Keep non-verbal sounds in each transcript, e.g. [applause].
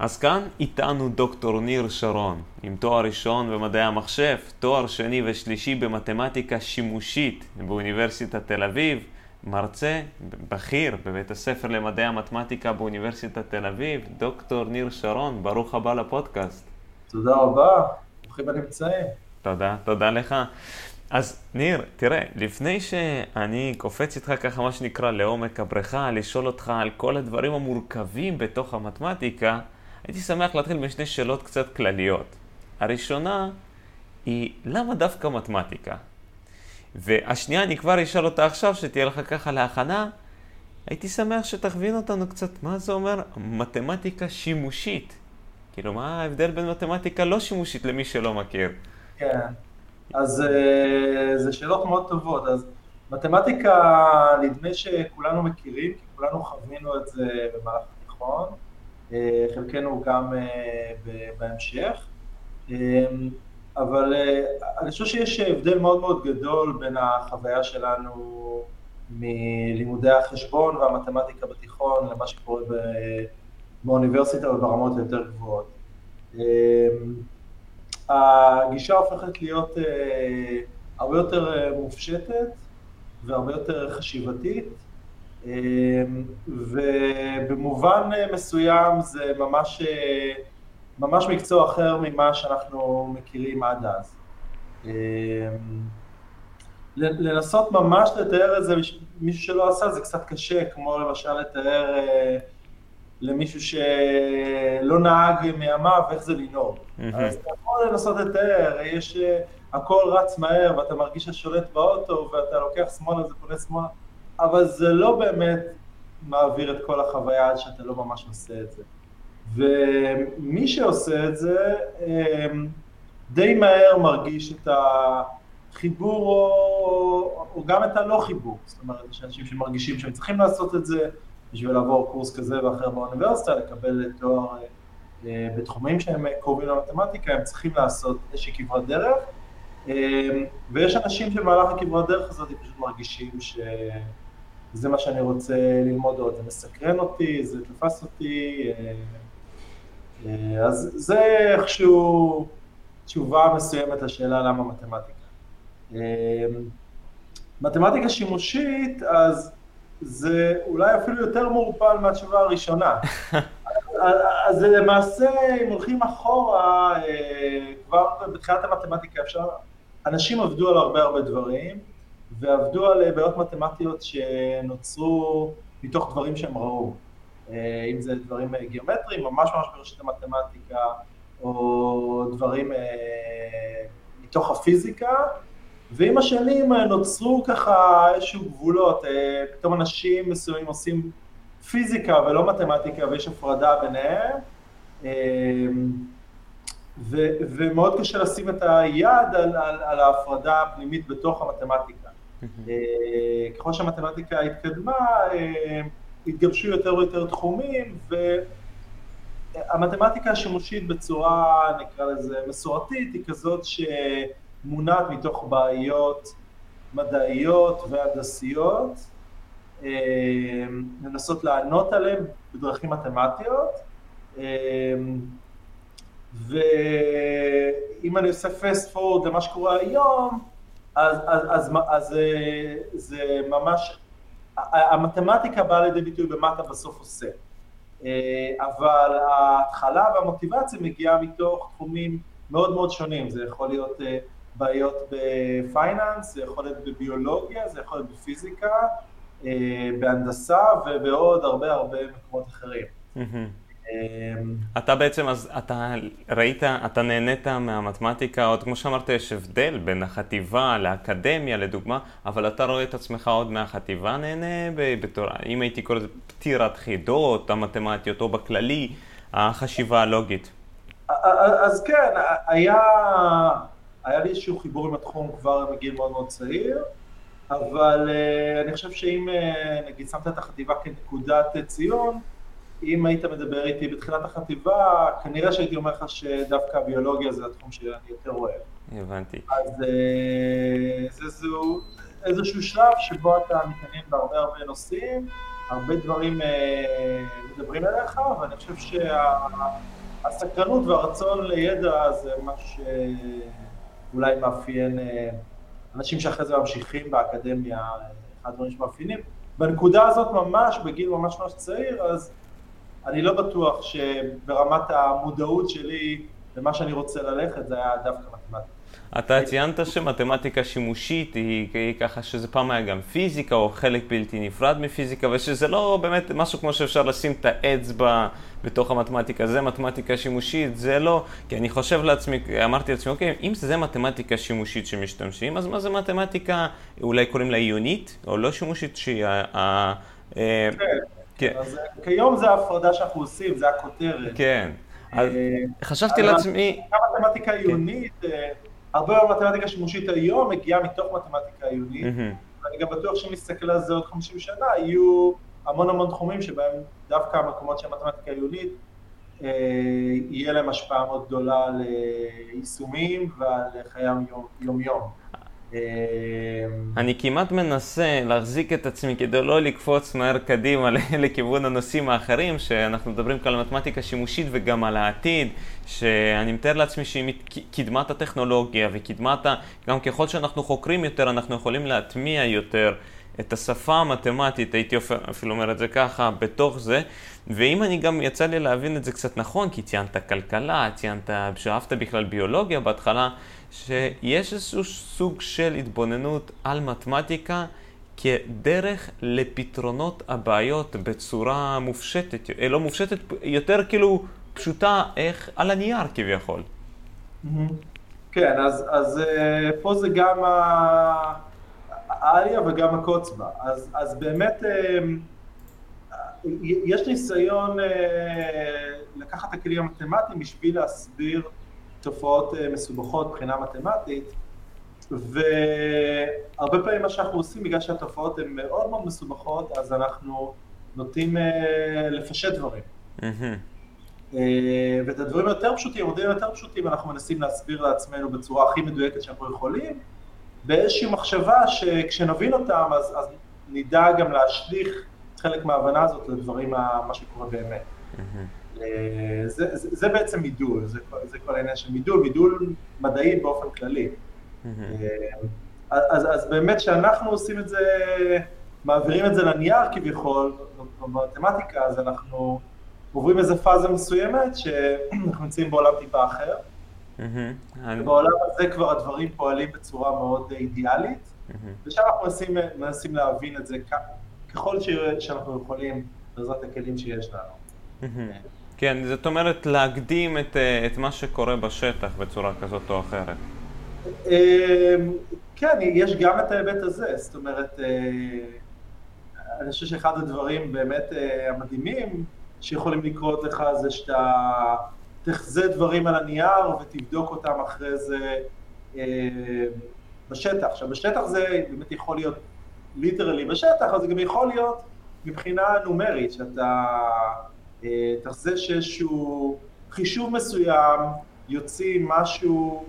אז כאן איתנו דוקטור ניר שרון, עם תואר ראשון במדעי המחשב, תואר שני ושלישי במתמטיקה שימושית באוניברסיטת תל אביב, מרצה בכיר בבית הספר למדעי המתמטיקה באוניברסיטת תל אביב, דוקטור ניר שרון, ברוך הבא לפודקאסט. תודה רבה, ברוכים הנמצאים. תודה, תודה לך. אז ניר, תראה, לפני שאני קופץ איתך ככה, מה שנקרא, לעומק הבריכה, לשאול אותך על כל הדברים המורכבים בתוך המתמטיקה, הייתי שמח להתחיל בשני שאלות קצת כלליות. הראשונה היא, למה דווקא מתמטיקה? והשנייה, אני כבר אשאל אותה עכשיו, שתהיה לך ככה להכנה. הייתי שמח שתכווין אותנו קצת, מה זה אומר מתמטיקה שימושית? כאילו, מה ההבדל בין מתמטיקה לא שימושית למי שלא מכיר? כן, אז אה, זה שאלות מאוד טובות. אז מתמטיקה, נדמה שכולנו מכירים, כי כולנו חווינו את זה במהלך התיכון. אה, חלקנו גם אה, בהמשך, אה, אבל אני חושב שיש הבדל מאוד מאוד גדול בין החוויה שלנו מלימודי החשבון והמתמטיקה בתיכון למה שקורה באוניברסיטה וברמות יותר גבוהות. הגישה הופכת להיות הרבה יותר מופשטת והרבה יותר חשיבתית, ובמובן מסוים זה ממש, ממש מקצוע אחר ממה שאנחנו מכירים עד אז. אמ, לנסות ממש לתאר את זה, מישהו שלא עשה זה קצת קשה, כמו למשל לתאר אה, למישהו שלא נהג מימיו איך זה לנהוג. אז אתה יכול לנסות לתאר, יש, אה, הכל רץ מהר ואתה מרגיש ששולט באוטו ואתה לוקח שמאלה זה פונה שמאלה. אבל זה לא באמת מעביר את כל החוויה עד שאתה לא ממש עושה את זה. ומי שעושה את זה, אמ, די מהר מרגיש את החיבור או, או גם את הלא חיבור. זאת אומרת, יש אנשים שמרגישים שהם צריכים לעשות את זה בשביל לעבור קורס כזה ואחר באוניברסיטה, לקבל תואר אה, בתחומים שהם קרובים למתמטיקה, הם צריכים לעשות איזושהי כברת דרך. אמ, ויש אנשים שבמהלך הכברת דרך הזאת פשוט מרגישים ש... זה מה שאני רוצה ללמוד עוד, זה מסקרן אותי, זה תפס אותי, אה, אה, אז זה איכשהו תשובה מסוימת לשאלה למה מתמטיקה. אה, מתמטיקה שימושית, אז זה אולי אפילו יותר מעורפל מהתשובה הראשונה. [laughs] אז למעשה, אם הולכים אחורה, כבר בתחילת המתמטיקה אפשר, אנשים עבדו על הרבה הרבה דברים, ועבדו על אה, בעיות מתמטיות שנוצרו מתוך דברים שהם ראו. אה, אם זה דברים אה, גיאומטריים, ממש ממש בראשית המתמטיקה, או דברים מתוך הפיזיקה, ועם השנים נוצרו ככה איזשהו גבולות, פתאום אנשים מסוימים עושים פיזיקה ולא מתמטיקה ויש הפרדה ביניהם, ו- ומאוד קשה לשים את היד על, על, על ההפרדה הפנימית בתוך המתמטיקה. אה, ככל שהמתמטיקה התקדמה, אה, התגבשו יותר ויותר תחומים, והמתמטיקה השימושית בצורה, נקרא לזה, מסורתית, היא כזאת שמונעת מתוך בעיות מדעיות והנדסיות, אה, לנסות לענות עליהן בדרכים מתמטיות. ואם אני עושה fast forward למה שקורה היום, אז, אז, אז, אז זה, זה ממש, המתמטיקה באה לידי ביטוי במה אתה בסוף עושה. אה, אבל ההתחלה והמוטיבציה מגיעה מתוך תחומים מאוד מאוד שונים, זה יכול להיות אה, בעיות בפייננס, זה יכול להיות בביולוגיה, זה יכול להיות בפיזיקה, אה, בהנדסה ובעוד הרבה הרבה מקומות אחרים. אמ, אתה בעצם, אז אתה ראית, אתה נהנית מהמתמטיקה, עוד כמו שאמרת, יש הבדל בין החטיבה לאקדמיה, לדוגמה, אבל אתה רואה את עצמך עוד מהחטיבה נהנה בתור, אם הייתי קורא לזה פתירת חידות המתמטיות, או בכללי, החשיבה הלוגית. אז כן, היה, היה לי איזשהו חיבור עם התחום כבר מגיל מאוד מאוד צעיר, אבל אה, אני חושב שאם אה, נגיד שמת את החטיבה כנקודת ציון, אם היית מדבר איתי בתחילת החטיבה, כנראה שהייתי אומר לך שדווקא הביולוגיה זה התחום שאני יותר אוהב. הבנתי. אז אה, זה זו, איזשהו שלב שבו אתה מתעניין בהרבה הרבה נושאים, הרבה דברים מדברים אליך, ואני חושב שהסקרנות והרצון לידע זה מה שאולי מאפיין אנשים שאחרי זה ממשיכים באקדמיה, אחד הדברים שמאפיינים. בנקודה הזאת ממש, בגיל ממש ממש צעיר, אז אני לא בטוח שברמת המודעות שלי למה שאני רוצה ללכת זה היה דווקא מתמטיקה. אתה ציינת שמתמטיקה שימושית היא, היא ככה שזה פעם היה גם פיזיקה או חלק בלתי נפרד מפיזיקה ושזה לא באמת משהו כמו שאפשר לשים את האצבע בתוך המתמטיקה, זה מתמטיקה שימושית, זה לא, כי אני חושב לעצמי, אמרתי לעצמי, אוקיי, אם זה מתמטיקה שימושית שמשתמשים, אז מה זה מתמטיקה, אולי קוראים לה עיונית או לא שימושית שהיא ה... אה, כן, כן. אז אה, כיום זה ההפרדה שאנחנו עושים, זה הכותרת. כן. אז אה, חשבתי לעצמי... גם מתמטיקה עיונית, הרבה מהמתמטיקה שימושית היום מגיעה מתוך מתמטיקה עיונית, ואני גם בטוח שאם נסתכל על זה עוד 50 שנה, יהיו המון המון תחומים שבהם דווקא המקומות של מתמטיקה עיונית, אה, יהיה להם השפעה מאוד גדולה על יישומים ועל חיי יום-יום. אמ, אני כמעט מנסה להחזיק את עצמי כדי לא לקפוץ מהר קדימה [laughs] לכיוון הנושאים האחרים, שאנחנו מדברים כאן על מתמטיקה שימושית וגם על העתיד, שאני מתאר לעצמי שעם קדמת הטכנולוגיה וקדמת. גם ככל שאנחנו חוקרים יותר, אנחנו יכולים להטמיע יותר את השפה המתמטית, הייתי אפילו אומר את זה ככה, בתוך זה. ואם אני גם, יצא לי להבין את זה קצת נכון, כי ציינת כלכלה, ציינת שאהבת בכלל ביולוגיה בהתחלה, שיש איזשהו סוג של התבוננות על מתמטיקה כדרך לפתרונות הבעיות בצורה מופשטת, אה, לא מופשטת, יותר כאילו פשוטה, איך על הנייר כביכול. כן, אז, אז אה, פה זה גם העליה וגם הקוץ בה. אז, אז באמת אה, יש ניסיון לקחת את הכלים המתמטיים בשביל להסביר תופעות אה, מסובכות מבחינה מתמטית, והרבה פעמים מה שאנחנו עושים, בגלל שהתופעות הן מאוד מאוד מסובכות, אז אנחנו נוטים אה, לפשט דברים. אה, ואת הדברים היותר פשוטים, מודלים יותר פשוטים, אנחנו מנסים להסביר לעצמנו בצורה הכי מדויקת שאנחנו יכולים, באיזושהי מחשבה שכשנבין אותם, אז, אז נדע גם להשליך חלק מההבנה הזאת לדברים, מה שקורה באמת. אה, זה, זה, זה בעצם מידול, זה, זה כל העניין של מידול, מידול מדעי באופן כללי. אה, אז, אז באמת כשאנחנו עושים את זה, מעבירים את זה לנייר כביכול, במתמטיקה, אז אנחנו עוברים איזה פאזה מסוימת שאנחנו נמצאים בעולם טיפה אחר. ובעולם הזה כבר הדברים פועלים בצורה מאוד אידיאלית, ושם אנחנו מנסים, מנסים להבין את זה ככל שאנחנו יכולים בעזרת הכלים שיש לנו. כן, זאת אומרת להקדים את, אה, את מה שקורה בשטח בצורה כזאת או אחרת. אמ, כן, יש גם את ההיבט הזה, זאת אומרת, אה, אני חושב שאחד הדברים באמת אה, המדהימים שיכולים לקרות לך זה שאתה תחזה דברים על הנייר ותבדוק אותם אחרי זה בשטח. עכשיו, בשטח זה באמת יכול להיות ליטרלי בשטח, אבל זה גם יכול להיות מבחינה נומרית, שאתה... אה, תחזה שאיזשהו חישוב מסוים יוציא משהו,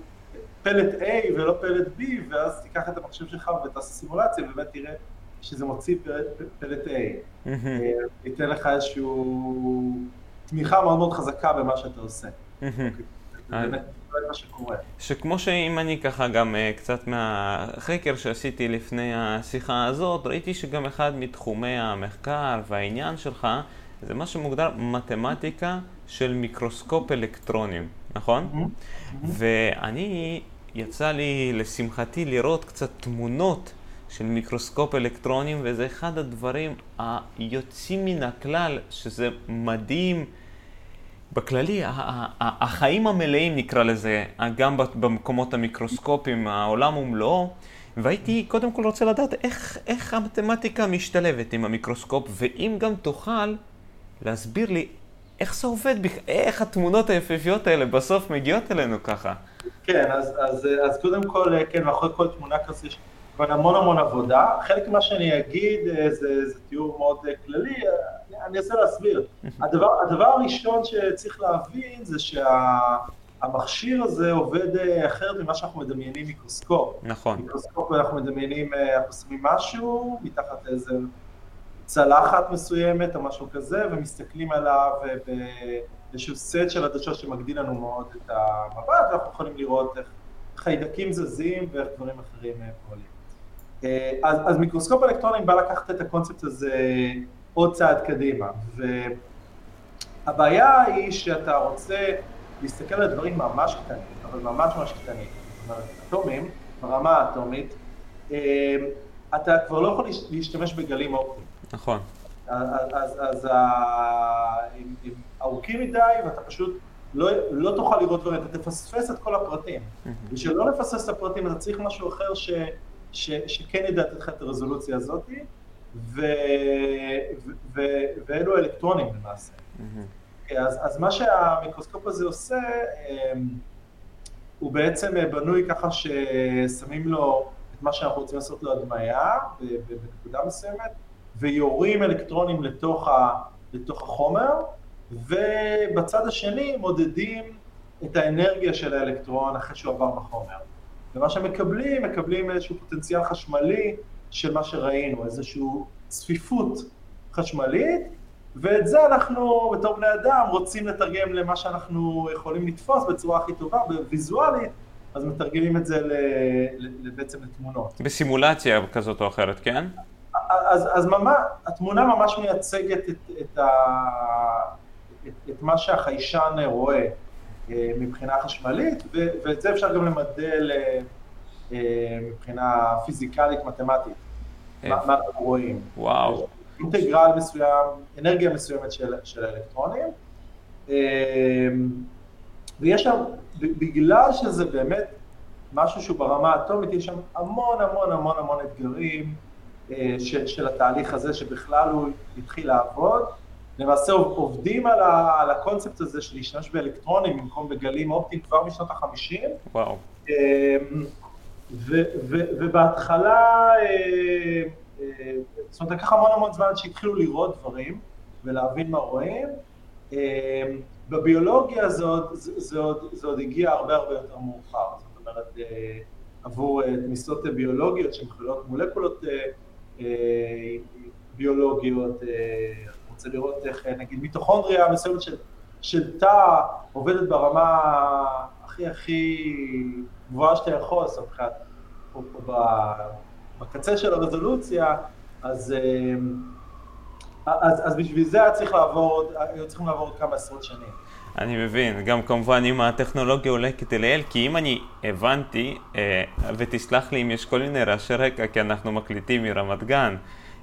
פלט A ולא פלט B, ואז תיקח את המחשב שלך ותעשה סימולציה, ובאמת תראה שזה מוציא פלט, פלט A. אה, ייתן לך איזושהי תמיכה מאוד מאוד חזקה במה שאתה עושה. אוקיי, באמת מה שקורה. שכמו שאם אני ככה גם uh, קצת מהחקר שעשיתי לפני השיחה הזאת, ראיתי שגם אחד מתחומי המחקר והעניין שלך זה מה שמוגדר מתמטיקה של מיקרוסקופ אלקטרונים, נכון? Mm-hmm. ואני, יצא לי לשמחתי לראות קצת תמונות של מיקרוסקופ אלקטרונים, וזה אחד הדברים היוצאים מן הכלל, שזה מדהים. בכללי, החיים המלאים נקרא לזה, גם במקומות המיקרוסקופיים, העולם ומלואו, והייתי קודם כל רוצה לדעת איך, איך המתמטיקה משתלבת עם המיקרוסקופ, ואם גם תוכל להסביר לי איך זה עובד, איך התמונות היפהפיות האלה בסוף מגיעות אלינו ככה. כן, אז, אז, אז קודם כל, כן, מאחורי כל תמונה כזאת יש כבר המון המון עבודה. חלק ממה שאני אגיד אה, זה, זה תיאור מאוד אה, כללי, אה, אני אנסה להסביר. [laughs] הדבר, הדבר הראשון שצריך להבין זה שהמכשיר שה, הזה עובד אחרת ממה שאנחנו מדמיינים מיקרוסקופ. נכון. מיקרוסקופ אנחנו מדמיינים, אנחנו שמים משהו מתחת איזה צלחת מסוימת או משהו כזה, ומסתכלים עליו באיזשהו סט של עדשות שמגדיל לנו מאוד את המבט, ואנחנו יכולים לראות איך חיידקים זזים ואיך דברים אחרים פועלים. אז, אז מיקרוסקופ אלקטרונים בא לקחת את הקונספט הזה עוד צעד קדימה, והבעיה היא שאתה רוצה להסתכל על דברים ממש קטנים, אבל ממש ממש קטנים, זאת אומרת, אטומים, ברמה האטומית, אתה כבר לא יכול להשתמש בגלים אופטיים. נכון. אז, אז, אז הם, הם ארוכים מדי ואתה פשוט לא, לא תוכל לראות דברים, אתה תפספס את כל הפרטים. בשביל לא לפספס את הפרטים אתה צריך משהו אחר ש, ש, שכן ידע לתת לך את הרזולוציה הזאת, ו, ו, ו, ואלו אלקטרונים למעשה. אז, אז מה שהמיקרוסקופ הזה עושה, הוא בעצם בנוי ככה ששמים לו את מה שאנחנו רוצים לעשות לו הדמיה בנקודה מסוימת, ויורים אלקטרונים לתוך, ה, לתוך החומר, ובצד השני מודדים את האנרגיה של האלקטרון אחרי שהוא עבר בחומר. ומה שמקבלים, מקבלים איזשהו פוטנציאל חשמלי של מה שראינו, איזושהי צפיפות חשמלית, ואת זה אנחנו בתור בני אדם רוצים לתרגם למה שאנחנו יכולים לתפוס בצורה הכי טובה, ויזואלית, אז מתרגמים את זה ל, ל, בעצם לתמונות. בסימולציה כזאת או אחרת, כן? אז, אז ממש, התמונה ממש מייצגת את, את, ה, את, את מה שהחיישן רואה אה, מבחינה חשמלית, ואת זה אפשר גם למדל אה, מבחינה פיזיקלית, מתמטית, מה, אנחנו רואים. וואו. אינטגרל מסוים, אנרגיה מסוימת של, של האלקטרונים. אה, ויש שם, בגלל שזה באמת משהו שהוא ברמה האטומית, יש שם המון המון המון המון אתגרים של, של התהליך הזה, שבכלל הוא התחיל לעבוד. למעשה עובדים על, ה, על הקונספט הזה של להשתמש באלקטרונים במקום בגלים אופטיים כבר משנות החמישים. וואו. ובהתחלה, זאת אומרת, לקח המון המון זמן שהתחילו לראות דברים ולהבין מה רואים. בביולוגיה זה עוד, זה, עוד, זה עוד הגיע הרבה הרבה יותר מאוחר, זאת אומרת, עבור תמיסות ביולוגיות שמכללות מולקולות ביולוגיות, רוצה לראות איך נגיד מיטוכונדריה מסוימת של, של תא עובדת ברמה הכי הכי גבוהה שאתה יכול, זאת אומרת, או, או בקצה של הרזולוציה, אז, אז, אז בשביל זה היה צריך לעבור, היו צריכים לעבור עוד כמה עשרות שנים. אני מבין, גם כמובן אם הטכנולוגיה עולה כתליאל, כי אם אני הבנתי, ותסלח לי אם יש כל מיני רעשי רקע, כי אנחנו מקליטים מרמת גן,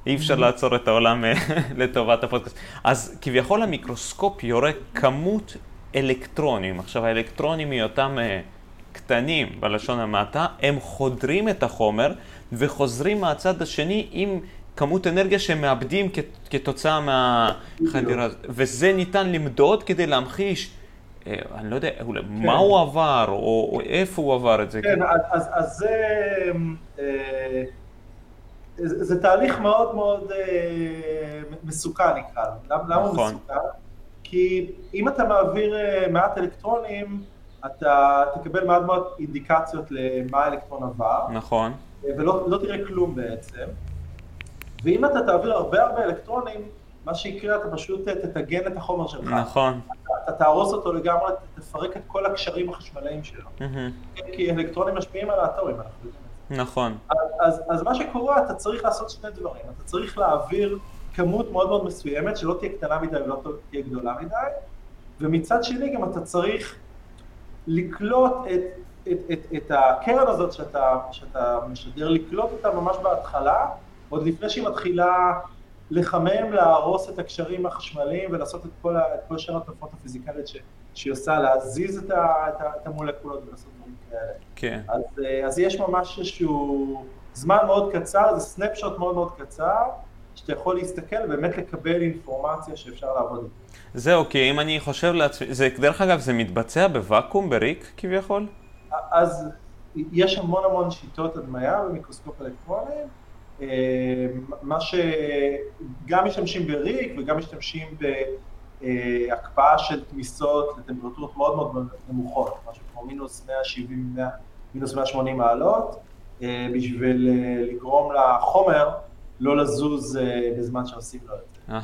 אי אפשר לעצור את העולם [laughs] לטובת הפודקאסט. אז כביכול המיקרוסקופ יורה כמות אלקטרונים. עכשיו האלקטרונים מהיותם קטנים בלשון המעטה, הם חודרים את החומר וחוזרים מהצד השני עם כמות אנרגיה שהם מאבדים כתוצאה מהחדירה הזאת. וזה ניתן למדוד כדי להמחיש, אני לא יודע, מה הוא עבר או איפה הוא עבר את זה. כן, אז זה... זה, זה תהליך מאוד מאוד אה, מסוכן נקרא לו. למה נכון. הוא מסוכן? כי אם אתה מעביר אה, מעט אלקטרונים, אתה תקבל מעט מאוד אינדיקציות למה האלקטרון עבר. נכון. אה, ולא לא תראה כלום בעצם. ואם אתה תעביר הרבה הרבה אלקטרונים, מה שיקרה, אתה פשוט תטגן את החומר שלך. נכון. אתה, אתה תהרוס אותו לגמרי, תפרק את כל הקשרים החשמליים שלו. Mm-hmm. כי אלקטרונים משפיעים על האטומים, אנחנו יודעים. נכון. אז, אז, אז מה שקורה, אתה צריך לעשות שני דברים. אתה צריך להעביר כמות מאוד מאוד מסוימת, שלא תהיה קטנה מדי ולא תהיה גדולה מדי, ומצד שני גם אתה צריך לקלוט את, את, את, את הקרן הזאת שאתה, שאתה משדר, לקלוט אותה ממש בהתחלה, עוד לפני שהיא מתחילה לחמם, להרוס את הקשרים החשמליים ולעשות את כל, את כל התופעות הפיזיקליות שהיא עושה, להזיז את, ה, את, ה, את המולקולות ולעשות דברים כאלה. כן. אז, אז יש ממש איזשהו זמן מאוד קצר, זה סנפשוט מאוד מאוד קצר, שאתה יכול להסתכל ובאמת לקבל אינפורמציה שאפשר לעבוד איתה. זהו, כי אם אני חושב לעצמי, זה, דרך אגב, זה מתבצע בוואקום, בריק כביכול? אז יש המון המון שיטות הדמיה במיקרוסקופ אלקטרוני, מה שגם משתמשים בריק וגם משתמשים בהקפאה של תמיסות לטמפרטורות מאוד מאוד נמוכות, משהו כמו מינוס 170, מינוס 180 מעלות, בשביל לגרום לחומר לא לזוז בזמן שעושים לו את זה.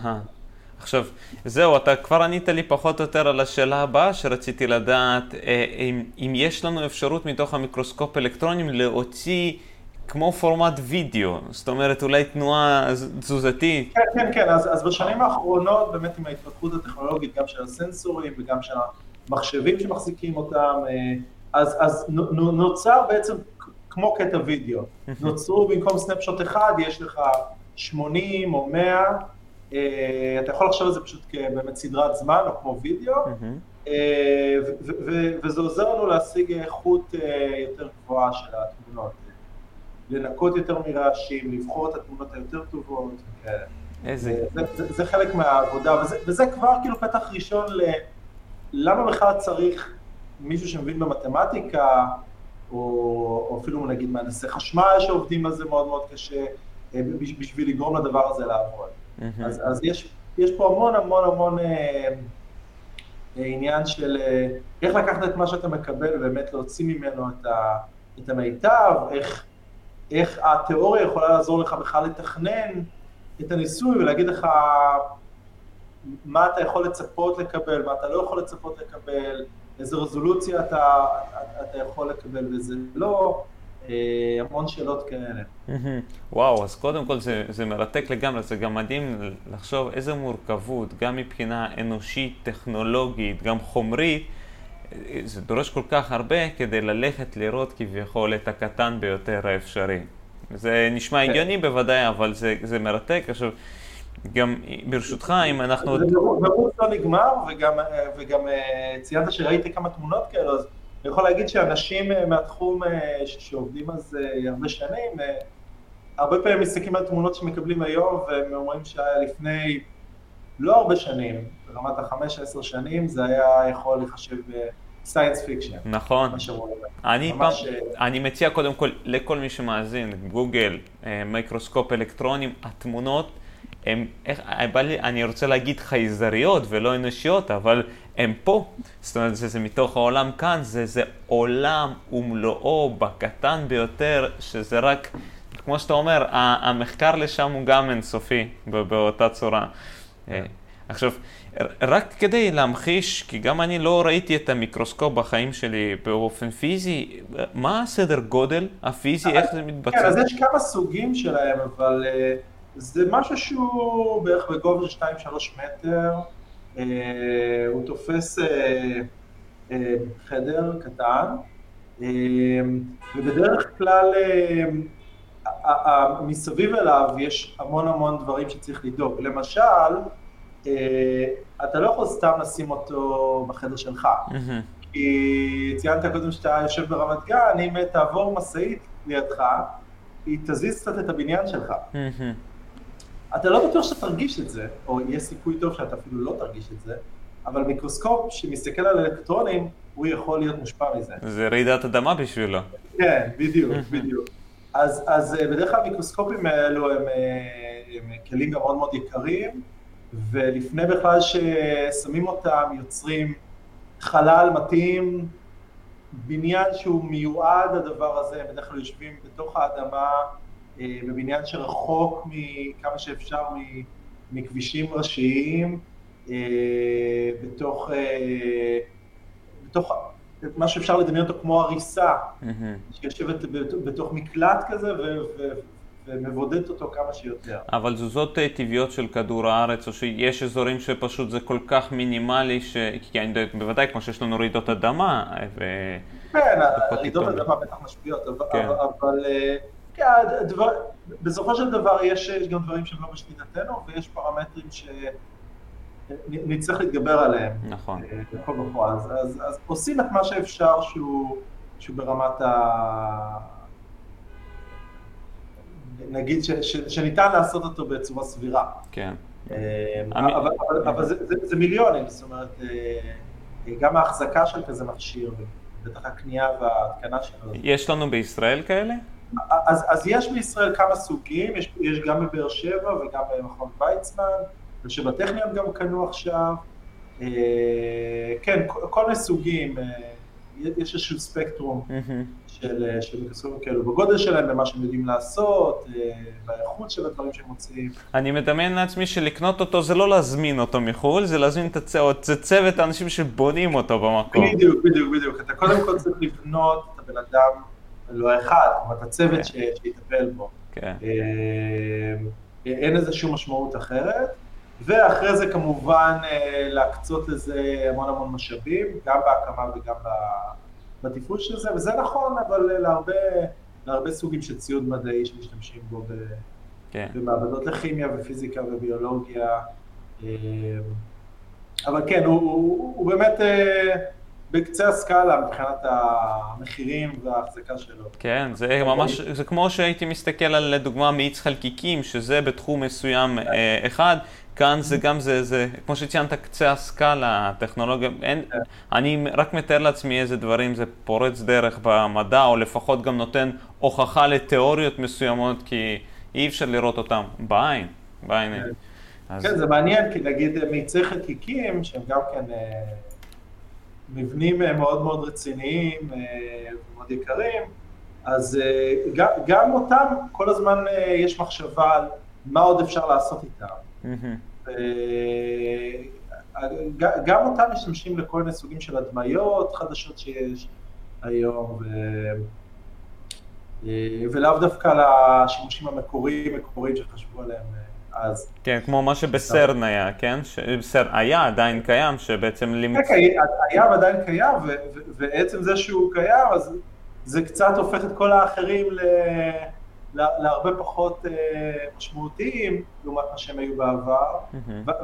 עכשיו, זהו, אתה כבר ענית לי פחות או יותר על השאלה הבאה שרציתי לדעת, אם, אם יש לנו אפשרות מתוך המיקרוסקופ אלקטרונים להוציא כמו פורמט וידאו, זאת אומרת אולי תנועה תזוזתית. כן, כן, כן, אז, אז בשנים האחרונות באמת עם ההתפתחות הטכנולוגית, גם של הסנסורים וגם של המחשבים שמחזיקים אותם, אה, אז, אז נוצר בעצם כמו קטע וידאו. [laughs] נוצרו במקום סנפשוט אחד, יש לך 80 או 100, אה, אתה יכול לחשוב על זה פשוט כבאמת סדרת זמן או כמו וידאו, [laughs] אה, וזה עוזר לנו להשיג איכות יותר גבוהה של התמונות. לנקות יותר מרעשים, לבחור את התמונות היותר טובות. איזה... זה, זה, זה חלק מהעבודה, וזה, וזה כבר כאילו פתח ראשון ל... למה בכלל צריך מישהו שמבין במתמטיקה, או, או אפילו נגיד מהנדסי חשמל שעובדים על זה מאוד מאוד קשה, אה, בשביל לגרום לדבר הזה לעבוד. Mm-hmm. אז, אז יש, יש פה המון המון המון אה, אה, עניין של אה, איך לקחת את מה שאתה מקבל ובאמת להוציא ממנו את, ה, את המיטב, איך... איך התיאוריה יכולה לעזור לך בכלל לתכנן את הניסוי ולהגיד לך מה אתה יכול לצפות לקבל, מה אתה לא יכול לצפות לקבל, איזה רזולוציה אתה, אתה יכול לקבל וזה לא, אה, המון שאלות כאלה. וואו, אז קודם כל זה, זה מרתק לגמרי, זה גם מדהים לחשוב איזה מורכבות, גם מבחינה אנושית, טכנולוגית, גם חומרית. זה דורש כל כך הרבה כדי ללכת לראות כביכול את הקטן ביותר האפשרי. זה נשמע כן. הגיוני בוודאי, אבל זה, זה מרתק. עכשיו, גם ברשותך, אם אנחנו... זה מרוץ לא נגמר, וגם, וגם אה, ציינת שראיתי כמה תמונות כאלה, אז אני יכול להגיד שאנשים אה, מהתחום אה, שעובדים על זה הרבה שנים, הרבה פעמים מסתכלים על תמונות שמקבלים היום, והם אומרים שהיה לפני לא הרבה שנים, ברמת החמש עשר שנים, זה היה יכול להיחשב science fiction. נכון. אני, פעם, אה, אני מציע קודם כל לכל מי שמאזין, גוגל, אה, מיקרוסקופ אלקטרונים, התמונות, הם, איך, לי, אני רוצה להגיד חייזריות ולא אנושיות, אבל הם פה. זאת אומרת, זה, זה מתוך העולם כאן, זה, זה עולם ומלואו בקטן ביותר, שזה רק, כמו שאתה אומר, המחקר לשם הוא גם אינסופי באותה צורה. כן. עכשיו, רק כדי להמחיש, כי גם אני לא ראיתי את המיקרוסקופ בחיים שלי באופן פיזי, מה הסדר גודל הפיזי, איך זה מתבצע? כן, אז יש כמה סוגים שלהם, אבל uh, זה משהו שהוא בערך בגובה של 2-3 מטר, uh, הוא תופס uh, חדר קטן, ובדרך כלל מסביב אליו יש המון המון דברים שצריך לדאוג. למשל, אה, אתה לא יכול סתם לשים אותו בחדר שלך. כי ציינת קודם שאתה יושב ברמת גן, אם תעבור משאית לידך, היא תזיז קצת את הבניין שלך. אתה לא בטוח שאתה תרגיש את זה, או יש סיכוי טוב שאתה אפילו לא תרגיש את זה, אבל מיקרוסקופ שמסתכל על אלקטרונים, הוא יכול להיות מושפע מזה. זה רעידת אדמה בשבילו. כן, בדיוק, בדיוק. אז, אז אה, בדרך כלל המיקרוסקופים האלו הם, אה, הם כלים גם מאוד מאוד יקרים, ולפני בכלל ששמים אותם יוצרים חלל מתאים, בניין שהוא מיועד לדבר הזה, הם בדרך כלל יושבים בתוך האדמה, אה, בבניין שרחוק מכמה שאפשר מכבישים ראשיים, אה, בתוך, אה, בתוך מה שאפשר לדמיין אותו כמו הריסה, mm-hmm. שיושבת בתוך מקלט כזה ומבודדת אותו כמה שיותר. אבל תזוזות אה, טבעיות של כדור הארץ, או שיש אזורים שפשוט זה כל כך מינימלי, ש... כי אני יודע, בוודאי כמו שיש לנו רעידות אדמה, אה, ו... כן, רעידות אדמה בטח משפיעות, אבל, כן. אבל אה, כן, דבר, בסופו של דבר יש, יש גם דברים שהם לא בשליטתנו, ויש פרמטרים שנצטרך להתגבר עליהם. נכון. בכל בפועל. אז, אז, אז עושים את מה שאפשר שהוא, שהוא ברמת ה... נגיד ש, ש, שניתן לעשות אותו בצורה סבירה. כן. אה, אבל, אבל, אבל זה, זה, זה מיליונים, זאת אומרת, אה, גם ההחזקה של כזה מכשיר, בטח הקנייה וההתקנה שלו. יש לנו בישראל כאלה? אז, אז יש בישראל כמה סוגים, יש, יש גם בבאר שבע וגם במכון ויצמן, ושבטכניון גם קנו עכשיו. אה, כן, כל מיני סוגים. יש איזשהו ספקטרום של, של מיקרוסקופים כאלו, בגודל שלהם, במה שהם יודעים לעשות, באיכות של הדברים שהם מוציאים. אני מדמיין לעצמי שלקנות אותו זה לא להזמין אותו מחו"ל, זה להזמין את הצוות, זה צוות האנשים שבונים אותו במקום. בדיוק, בדיוק, בדיוק. אתה קודם כל צריך לבנות את הבן אדם, לא האחד, כלומר את הצוות okay. שיטפל בו. כן. Okay. אין לזה שום משמעות אחרת. ואחרי זה כמובן אה, להקצות לזה המון המון משאבים, גם בהקמה וגם בתפעול של זה, וזה נכון, אבל להרבה, להרבה סוגים של ציוד מדעי שמשתמשים בו ב, כן. במעבדות לכימיה ופיזיקה וביולוגיה. אה, אבל כן, הוא, הוא, הוא באמת אה, בקצה הסקאלה מבחינת המחירים וההחזקה שלו. כן, זה ממש, זה כמו שהייתי מסתכל על לדוגמה מאיץ חלקיקים, שזה בתחום מסוים אחד, כאן זה גם, זה, זה, כמו שציינת, קצה הסקאלה, הטכנולוגיה, אין, כן. אני רק מתאר לעצמי איזה דברים זה פורץ דרך במדע, או לפחות גם נותן הוכחה לתיאוריות מסוימות, כי אי אפשר לראות אותם בעין, בעין. כן, אז... כן זה מעניין, כי נגיד מאיצי חלקיקים, שהם גם כן אה, מבנים אה, מאוד מאוד רציניים אה, ומאוד יקרים, אז אה, גם, גם אותם, כל הזמן אה, יש מחשבה על מה עוד אפשר לעשות איתם. גם אותם משתמשים לכל מיני סוגים של הדמיות חדשות שיש היום, ו... ולאו דווקא לשימושים המקוריים, מקוריים שחשבו עליהם אה, אז. כן, כמו מה שבסרן היה, כן? בסרן היה, עדיין קיים, שבעצם... כן, היה ועדיין קיים, ועצם זה שהוא קיים, אז זה קצת הופך את כל האחרים ל... להרבה פחות אה, משמעותיים לעומת מה שהם היו בעבר.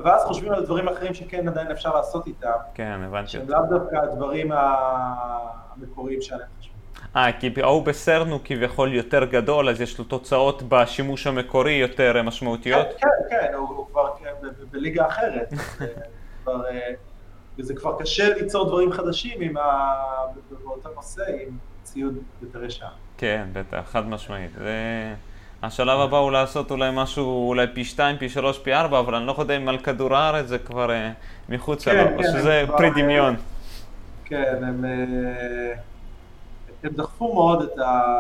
ואז חושבים על דברים אחרים שכן עדיין אפשר לעשות איתם. כן, הבנתי. שהם לאו דווקא הדברים המקוריים שעליהם חשבו. אה, כי ההוא בסרן הוא כביכול יותר גדול, אז יש לו תוצאות בשימוש המקורי יותר משמעותיות? כן, כן, כן הוא, כבר כן, בליגה אחרת. [laughs] אה, וזה כבר קשה ליצור דברים חדשים. באותו נושא, עם ציוד יותר ישר. כן, בטח, חד משמעית. זה... השלב הבא הוא לעשות אולי משהו, אולי פי שתיים, פי שלוש, פי ארבע, אבל אני לא יודע אם על כדור הארץ זה כבר אה, מחוץ כן, אליו, או כן, שזה פרי אה, דמיון. כן, הם, אה, הם דחפו מאוד את, ה,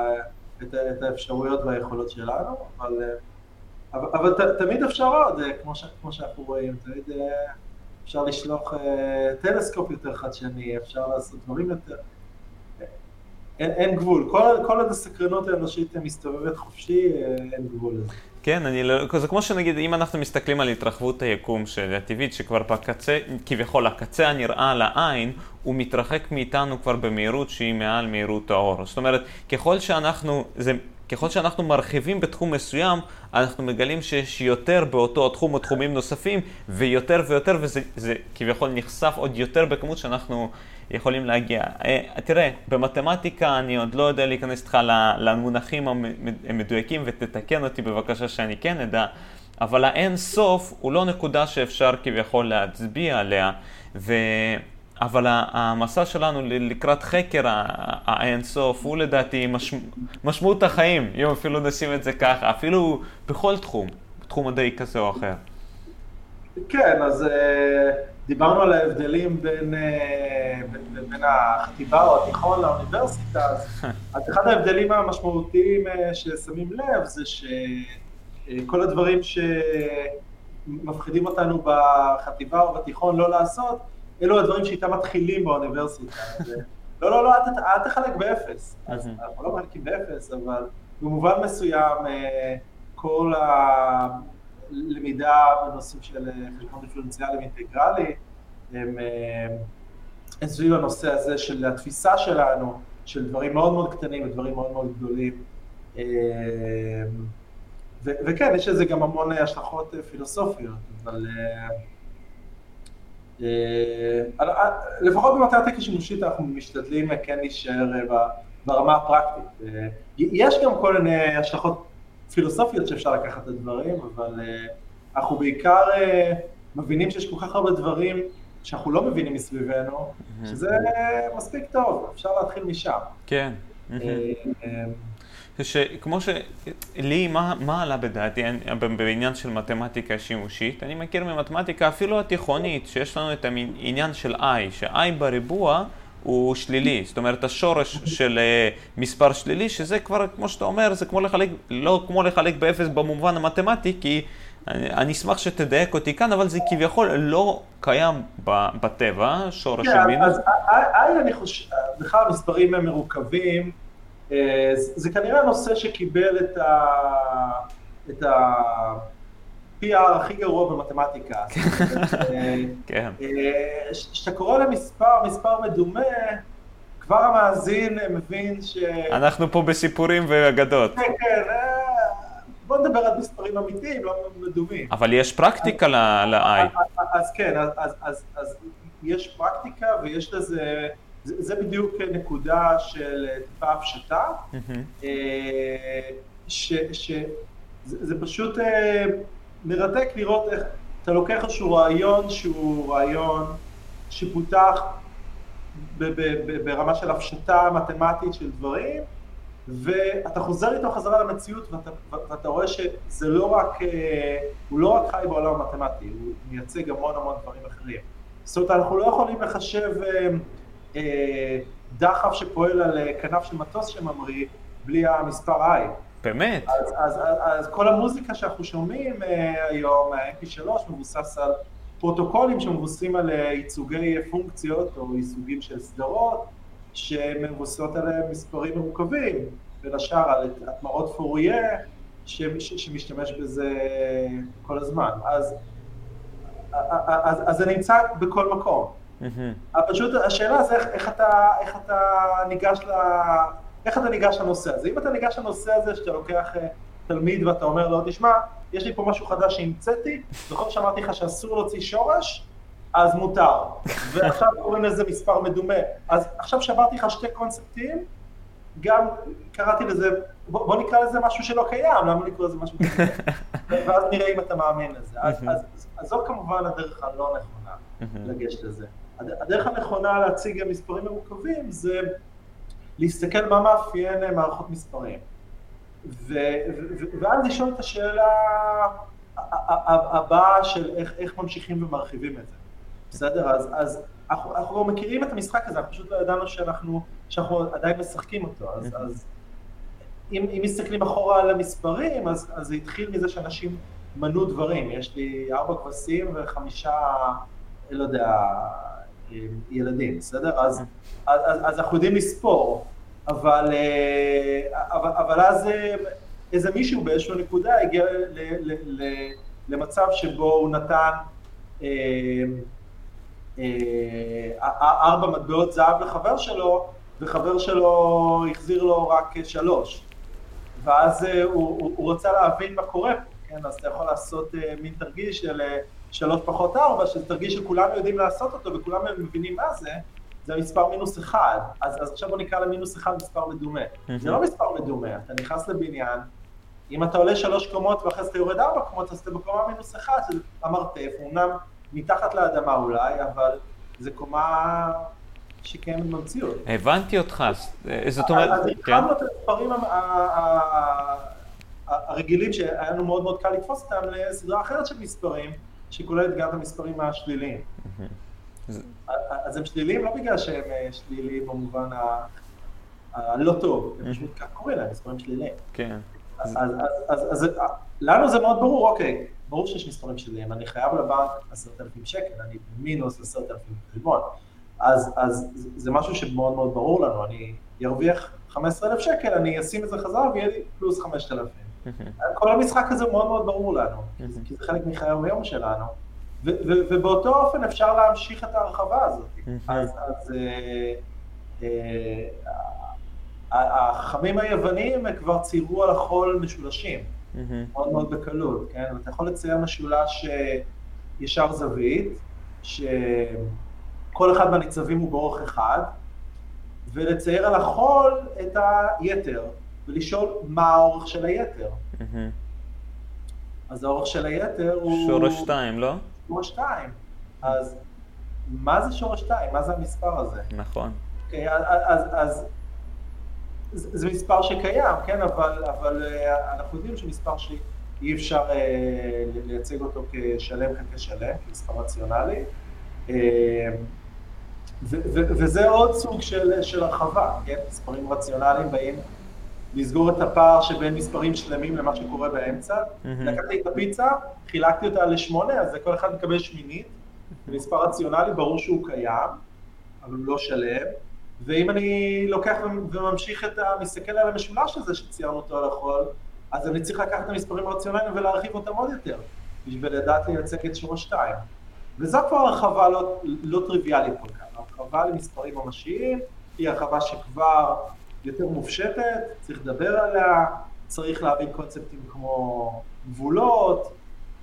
את, ה, את האפשרויות והיכולות שלנו, אבל, אבל, אבל ת, תמיד אפשר עוד, כמו, ש, כמו שאנחנו רואים, תמיד אפשר לשלוח טלסקופ יותר חדשני, אפשר לעשות דברים יותר... אין, אין גבול, כל, כל עוד הסקרנות האנושית מסתובבת חופשי, אה, אין גבול לזה. כן, אני לא, זה כמו שנגיד, אם אנחנו מסתכלים על התרחבות היקום של הטבעית, שכבר בקצה, כביכול הקצה הנראה לעין, הוא מתרחק מאיתנו כבר במהירות שהיא מעל מהירות האור. זאת אומרת, ככל שאנחנו, זה, ככל שאנחנו מרחיבים בתחום מסוים, אנחנו מגלים שיש יותר באותו התחום או תחומים נוספים, ויותר ויותר, וזה כביכול נחשף עוד יותר בכמות שאנחנו יכולים להגיע. אה, תראה, במתמטיקה אני עוד לא יודע להיכנס איתך למונחים המדויקים ותתקן אותי בבקשה שאני כן אדע, אבל האין סוף הוא לא נקודה שאפשר כביכול להצביע עליה, ו... אבל המסע שלנו לקראת חקר האין סוף הוא לדעתי מש... משמעות החיים, אם אפילו נשים את זה ככה, אפילו בכל תחום, תחום מדעי כזה או אחר. כן, אז... Uh... דיברנו על ההבדלים בין, אה, בין, בין החטיבה או התיכון לאוניברסיטה, [laughs] אז אחד ההבדלים המשמעותיים אה, ששמים לב זה שכל הדברים שמפחידים אותנו בחטיבה או בתיכון לא לעשות, אלו הדברים שאיתם מתחילים באוניברסיטה. לא, לא, לא, אל, אל תחלק באפס. אז אנחנו לא מחלקים באפס, אבל במובן מסוים אה, כל ה... למידה בנושאים של אה, חשבון דיפרנציאלי ואינטגרלי, אה, הם סביב הנושא הזה של התפיסה שלנו, של דברים מאוד מאוד קטנים ודברים מאוד מאוד גדולים. אה, ו- וכן, יש לזה גם המון השלכות פילוסופיות, אבל לפחות במתמטיקה שימושית אנחנו משתדלים כן להישאר ברמה הפרקטית. יש גם כל מיני השלכות פילוסופיות שאפשר לקחת את הדברים, אבל uh, אנחנו בעיקר uh, מבינים שיש כל כך הרבה דברים שאנחנו לא מבינים מסביבנו. שזה uh, מספיק טוב, אפשר להתחיל משם. כן. שכמו שלי, מה, מה עלה בדעתי בעניין של מתמטיקה שימושית? אני מכיר ממתמטיקה אפילו התיכונית, שיש לנו את העניין של i, ש-i בריבוע הוא שלילי. זאת אומרת, השורש של מספר שלילי, שזה כבר, כמו שאתה אומר, זה כמו לחלק, לא כמו לחלק באפס במובן המתמטי, כי אני, אני אשמח שתדייק אותי כאן, אבל זה כביכול לא קיים בטבע, שורש של מינוס. אז אני חושב, בכלל המספרים הם מרוכבים. זה כנראה נושא שקיבל את ה... את ה... PR הכי גרוע במתמטיקה. [laughs] כן. כשאתה קורא למספר, מספר מדומה, כבר המאזין מבין ש... אנחנו פה בסיפורים ואגדות. כן, כן. בוא נדבר על מספרים אמיתיים, לא מדומים. אבל יש פרקטיקה ל-i. אז כן, אז יש פרקטיקה ויש לזה, זה בדיוק נקודה של טיפה הפשטה, שזה פשוט מרתק לראות איך אתה לוקח איזשהו רעיון שהוא רעיון שפותח ברמה של הפשטה מתמטית של דברים, ואתה חוזר איתו חזרה למציאות ואתה, ואתה רואה שזה לא רק, הוא לא רק חי בעולם המתמטי, הוא מייצג המון המון דברים אחרים. זאת אומרת, אנחנו לא יכולים לחשב דחף שפועל על כנף של מטוס שממריא בלי המספר i. באמת? אז, אז, אז, אז כל המוזיקה שאנחנו שומעים היום, ה-MP3 מבוסס על פרוטוקולים שמבוססים על ייצוגי פונקציות או ייצוגים של סדרות. שמבוססות על מספרים מורכבים, בין השאר על התמרות פוריה שמשתמש בזה כל הזמן. אז, אז, אז זה נמצא בכל מקום. Mm-hmm. פשוט השאלה זה איך, איך, אתה, איך אתה ניגש ל... איך אתה ניגש לנושא הזה. אם אתה ניגש לנושא הזה שאתה לוקח תלמיד ואתה אומר לו, תשמע, יש לי פה משהו חדש שהמצאתי, זוכר שאמרתי לך שאסור להוציא שורש? אז מותר. [laughs] ועכשיו קוראים לזה מספר מדומה. אז עכשיו שברתי לך שתי קונספטים, גם קראתי לזה, בוא, בוא נקרא לזה משהו שלא קיים, למה לקרוא לזה משהו כזה? [laughs] ואז נראה אם אתה מאמין לזה. אז, אז, אז זו כמובן הדרך הלא נכונה לגשת לזה. הדרך הנכונה להציג מספרים מורכבים זה להסתכל מה מאפיין מערכות מספרים. ו, ו, ואז לשאול את השאלה הבאה של איך, איך ממשיכים ומרחיבים את זה. בסדר? אז, אז אנחנו, אנחנו מכירים את המשחק הזה, אנחנו פשוט לא ידענו שאנחנו, שאנחנו עדיין משחקים אותו, אז, אז אם, אם מסתכלים אחורה על המספרים, אז, אז זה התחיל מזה שאנשים מנו דברים, יש לי ארבע כבשים וחמישה, לא יודע, ילדים, בסדר? אז, אז, אז, אז אנחנו יודעים לספור, אבל, אבל, אבל אז איזה מישהו באיזושהי נקודה הגיע ל, ל, ל, למצב שבו הוא נתן ארבע מטבעות זהב לחבר שלו, וחבר שלו החזיר לו רק שלוש. ואז הוא, הוא, הוא רצה להבין מה קורה פה, כן? אז אתה יכול לעשות מין תרגיל של שלוש פחות ארבע, שזה תרגיל שכולם יודעים לעשות אותו וכולם מבינים מה זה, זה מספר מינוס אחד. אז, אז עכשיו בוא נקרא למינוס אחד מספר מדומה. זה לא מספר מדומה, אתה נכנס לבניין, אם אתה עולה שלוש קומות ואחרי זה אתה יורד ארבע קומות, אז אתה בקומה מינוס אחד, זה המרתף, אמנם מתחת לאדמה אולי, אבל זה קומה שקיימת במציאות. הבנתי אותך, זאת אומרת... אז התחלנו את המספרים הרגילים שהיה לנו מאוד מאוד קל לתפוס אותם לסדרה אחרת של מספרים, שכוללת גם את המספרים השליליים. אז הם שליליים לא בגלל שהם שליליים במובן הלא טוב, הם פשוט כך קוראים להם, מספרים שליליים. כן. אז לנו זה מאוד ברור, אוקיי, ברור שיש מספרים שליליים, אני חייב לבנק עשרת אלפים שקל, אני במינוס עשרת אלפים חשבון. אז, אז זה משהו שמאוד מאוד ברור לנו, אני ארוויח 15,000 שקל, אני אשים את זה חזרה ויהיה לי פלוס 5,000. [laughs] כל המשחק הזה מאוד מאוד ברור לנו, כי זה חלק מחיי היום שלנו, ובאותו אופן אפשר להמשיך את ההרחבה הזאת. אז, אז אה, אה, החכמים היוונים כבר ציירו על החול משולשים. מאוד מאוד בקלות, כן? ואתה יכול לצייר משולש ישר זווית, שכל אחד מהניצבים הוא באורך אחד, ולצייר על החול את היתר, ולשאול מה האורך של היתר. אז האורך של היתר הוא... שורש 2, לא? שורש 2. אז מה זה שורש 2? מה זה המספר הזה? נכון. Okay, אז, אז, אז זה מספר שקיים, כן, אבל, אבל אנחנו יודעים שמספר שאי אפשר לייצג אותו כשלם חלקי שלם, כמספר רציונלי. וזה עוד סוג של, של הרחבה, כן? מספרים רציונליים באים לסגור את הפער שבין מספרים שלמים למה שקורה באמצע. Mm-hmm. לקחתי את הפיצה, חילקתי אותה לשמונה, אז כל אחד מקבל שמינית, זה מספר רציונלי, ברור שהוא קיים, אבל הוא לא שלם. ואם אני לוקח וממשיך את ה... מסתכל על המשולש הזה שציירנו אותו על החול, אז אני צריך לקחת את המספרים הרציונליים ולהרחיב אותם עוד יותר, בשביל לדעת לייצג את שורש 2. וזו כבר הרחבה לא, לא טריוויאלית כל כך. הרחבה למספרים ממשיים היא הרחבה שכבר יותר מופשטת, צריך לדבר עליה, צריך להבין קונספטים כמו גבולות,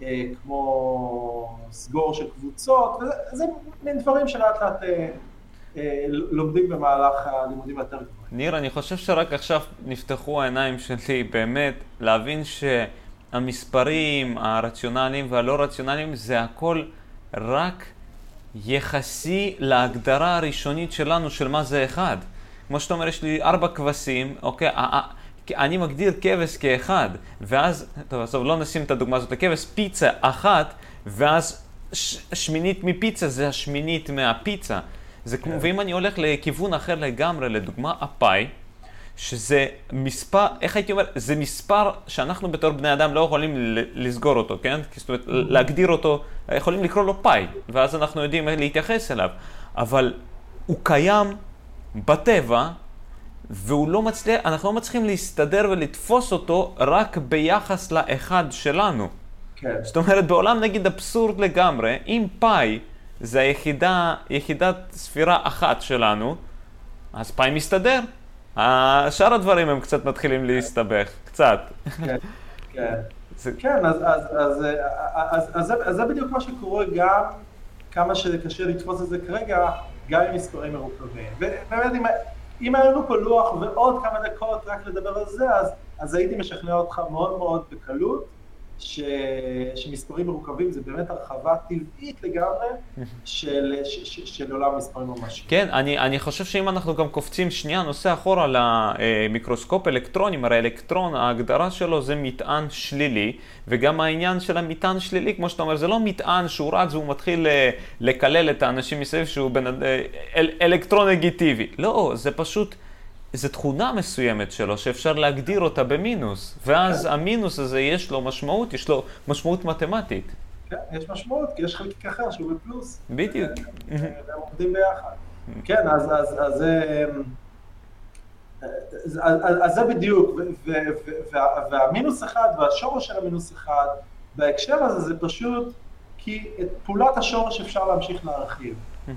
אה, כמו סגור של קבוצות, וזה מין דברים שלאט לאט אה, אה, לומדים במהלך הלימודים היותר גבוהים. ניר, אני חושב שרק עכשיו נפתחו העיניים שלי באמת להבין שהמספרים הרציונליים והלא רציונליים זה הכל רק יחסי להגדרה הראשונית שלנו של מה זה אחד. כמו שאתה אומר, יש לי ארבע כבשים, אוקיי, אני מגדיר כבש כאחד, ואז, טוב, עזוב, לא נשים את הדוגמה הזאת, הכבש פיצה אחת, ואז ש, שמינית מפיצה זה השמינית מהפיצה. זה כמו, כן. ואם אני הולך לכיוון אחר לגמרי, לדוגמה, הפאי, שזה מספר, איך הייתי אומר, זה מספר שאנחנו בתור בני אדם לא יכולים לסגור אותו, כן? זאת אומרת, להגדיר אותו, יכולים לקרוא לו פאי, ואז אנחנו יודעים להתייחס אליו, אבל הוא קיים בטבע, והוא לא מצליח, אנחנו לא מצליחים להסתדר ולתפוס אותו רק ביחס לאחד שלנו. כן. זאת אומרת, בעולם נגיד אבסורד לגמרי, אם פאי זה היחידה, יחידת ספירה אחת שלנו, אז פאי מסתדר. שאר הדברים הם קצת מתחילים להסתבך, קצת. כן, כן. [laughs] זה... כן, אז, אז, אז, אז, אז, אז זה בדיוק מה שקורה גם, כמה שקשה לתפוס את זה כרגע, גם עם מספרים מרוכבים. ובאמת, אם, אם היה לנו פה לוח ועוד כמה דקות רק לדבר על זה, אז, אז הייתי משכנע אותך מאוד מאוד בקלות. ש... שמספרים מרוכבים זה באמת הרחבה טבעית לגמרי של, ש... ש... של עולם מספרים ממש. כן, אני, אני חושב שאם אנחנו גם קופצים שנייה, נושא אחורה למיקרוסקופ אלקטרונים, הרי אלקטרון, ההגדרה שלו זה מטען שלילי, וגם העניין של המטען שלילי, כמו שאתה אומר, זה לא מטען שהוא רץ והוא מתחיל אה, לקלל את האנשים מסביב שהוא בנ... אה, אל... אלקטרון נגיטיבי. לא, זה פשוט... איזו תכונה מסוימת שלו שאפשר להגדיר אותה במינוס, ואז כן. המינוס הזה יש לו משמעות, יש לו משמעות מתמטית. כן, יש משמעות, כי יש חלקיק אחר שהוא בפלוס. בדיוק. והם עובדים ביחד. כן, אז, אז, אז, אז, אז, אז זה בדיוק, והמינוס אחד והשורש של המינוס אחד, בהקשר הזה זה פשוט כי את פעולת השורש אפשר להמשיך להרחיב.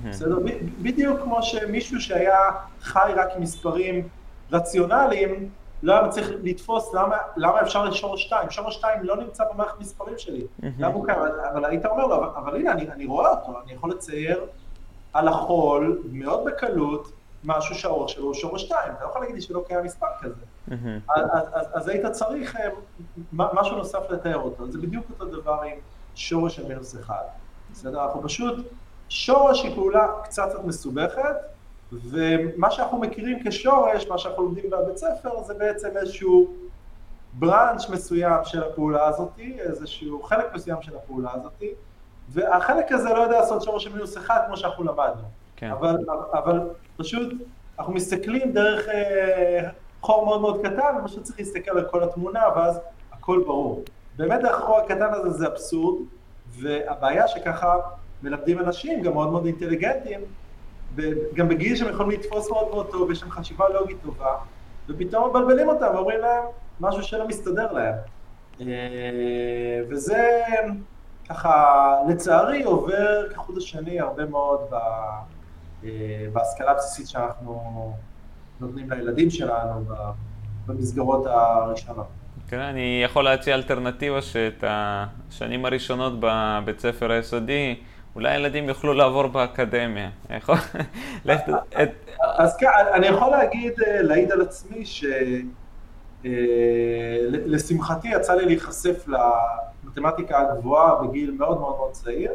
בסדר? בדיוק כמו שמישהו שהיה חי רק עם מספרים רציונליים, לא היה צריך לתפוס למה, למה אפשר לשורש 2. שורש 2 לא נמצא במערכת מספרים שלי. למה הוא קיים? אבל היית אומר לו, אבל, הנה, אני, אני רואה אותו, אני יכול לצייר על החול מאוד בקלות משהו שהאורך שלו הוא שורש 2. אתה לא יכול להגיד לי שלא קיים מספר כזה. אז, אז, אז היית צריך אה, משהו נוסף לתאר אותו. זה בדיוק אותו דבר עם שורש של מינוס 1. בסדר? אנחנו פשוט שורש היא פעולה קצת קצת מסובכת, ומה שאנחנו מכירים כשורש, מה שאנחנו לומדים בבית ספר, זה בעצם איזשהו בראנץ' מסוים של הפעולה הזאת, איזשהו חלק מסוים של הפעולה הזאת, והחלק הזה לא יודע לעשות שורש של מינוס אחד כמו שאנחנו למדנו. כן. אבל, אבל פשוט אנחנו מסתכלים דרך אה, חור מאוד מאוד קטן, ופשוט צריך להסתכל על כל התמונה, ואז הכל ברור. באמת החור הקטן הזה זה אבסורד, והבעיה שככה מלמדים אנשים, גם מאוד מאוד אינטליגנטים, גם בגיל שהם יכולים לתפוס מאוד מאוד טוב, יש להם חשיבה לוגית טובה, ופתאום מבלבלים אותם ואומרים להם משהו שלא מסתדר להם. אה, וזה ככה, לצערי, עובר כחוט השני הרבה מאוד אה, בהשכלה הבסיסית שאנחנו נותנים לילדים שלנו במסגרות הראשונות. כן, אני יכול להציע אלטרנטיבה שאת השנים הראשונות בבית ספר היסודי אולי הילדים יוכלו לעבור באקדמיה. אז כן, אני יכול להגיד, אה, להעיד על עצמי, שלשמחתי אה, יצא לי להיחשף למתמטיקה הגבוהה בגיל מאוד מאוד מאוד צעיר,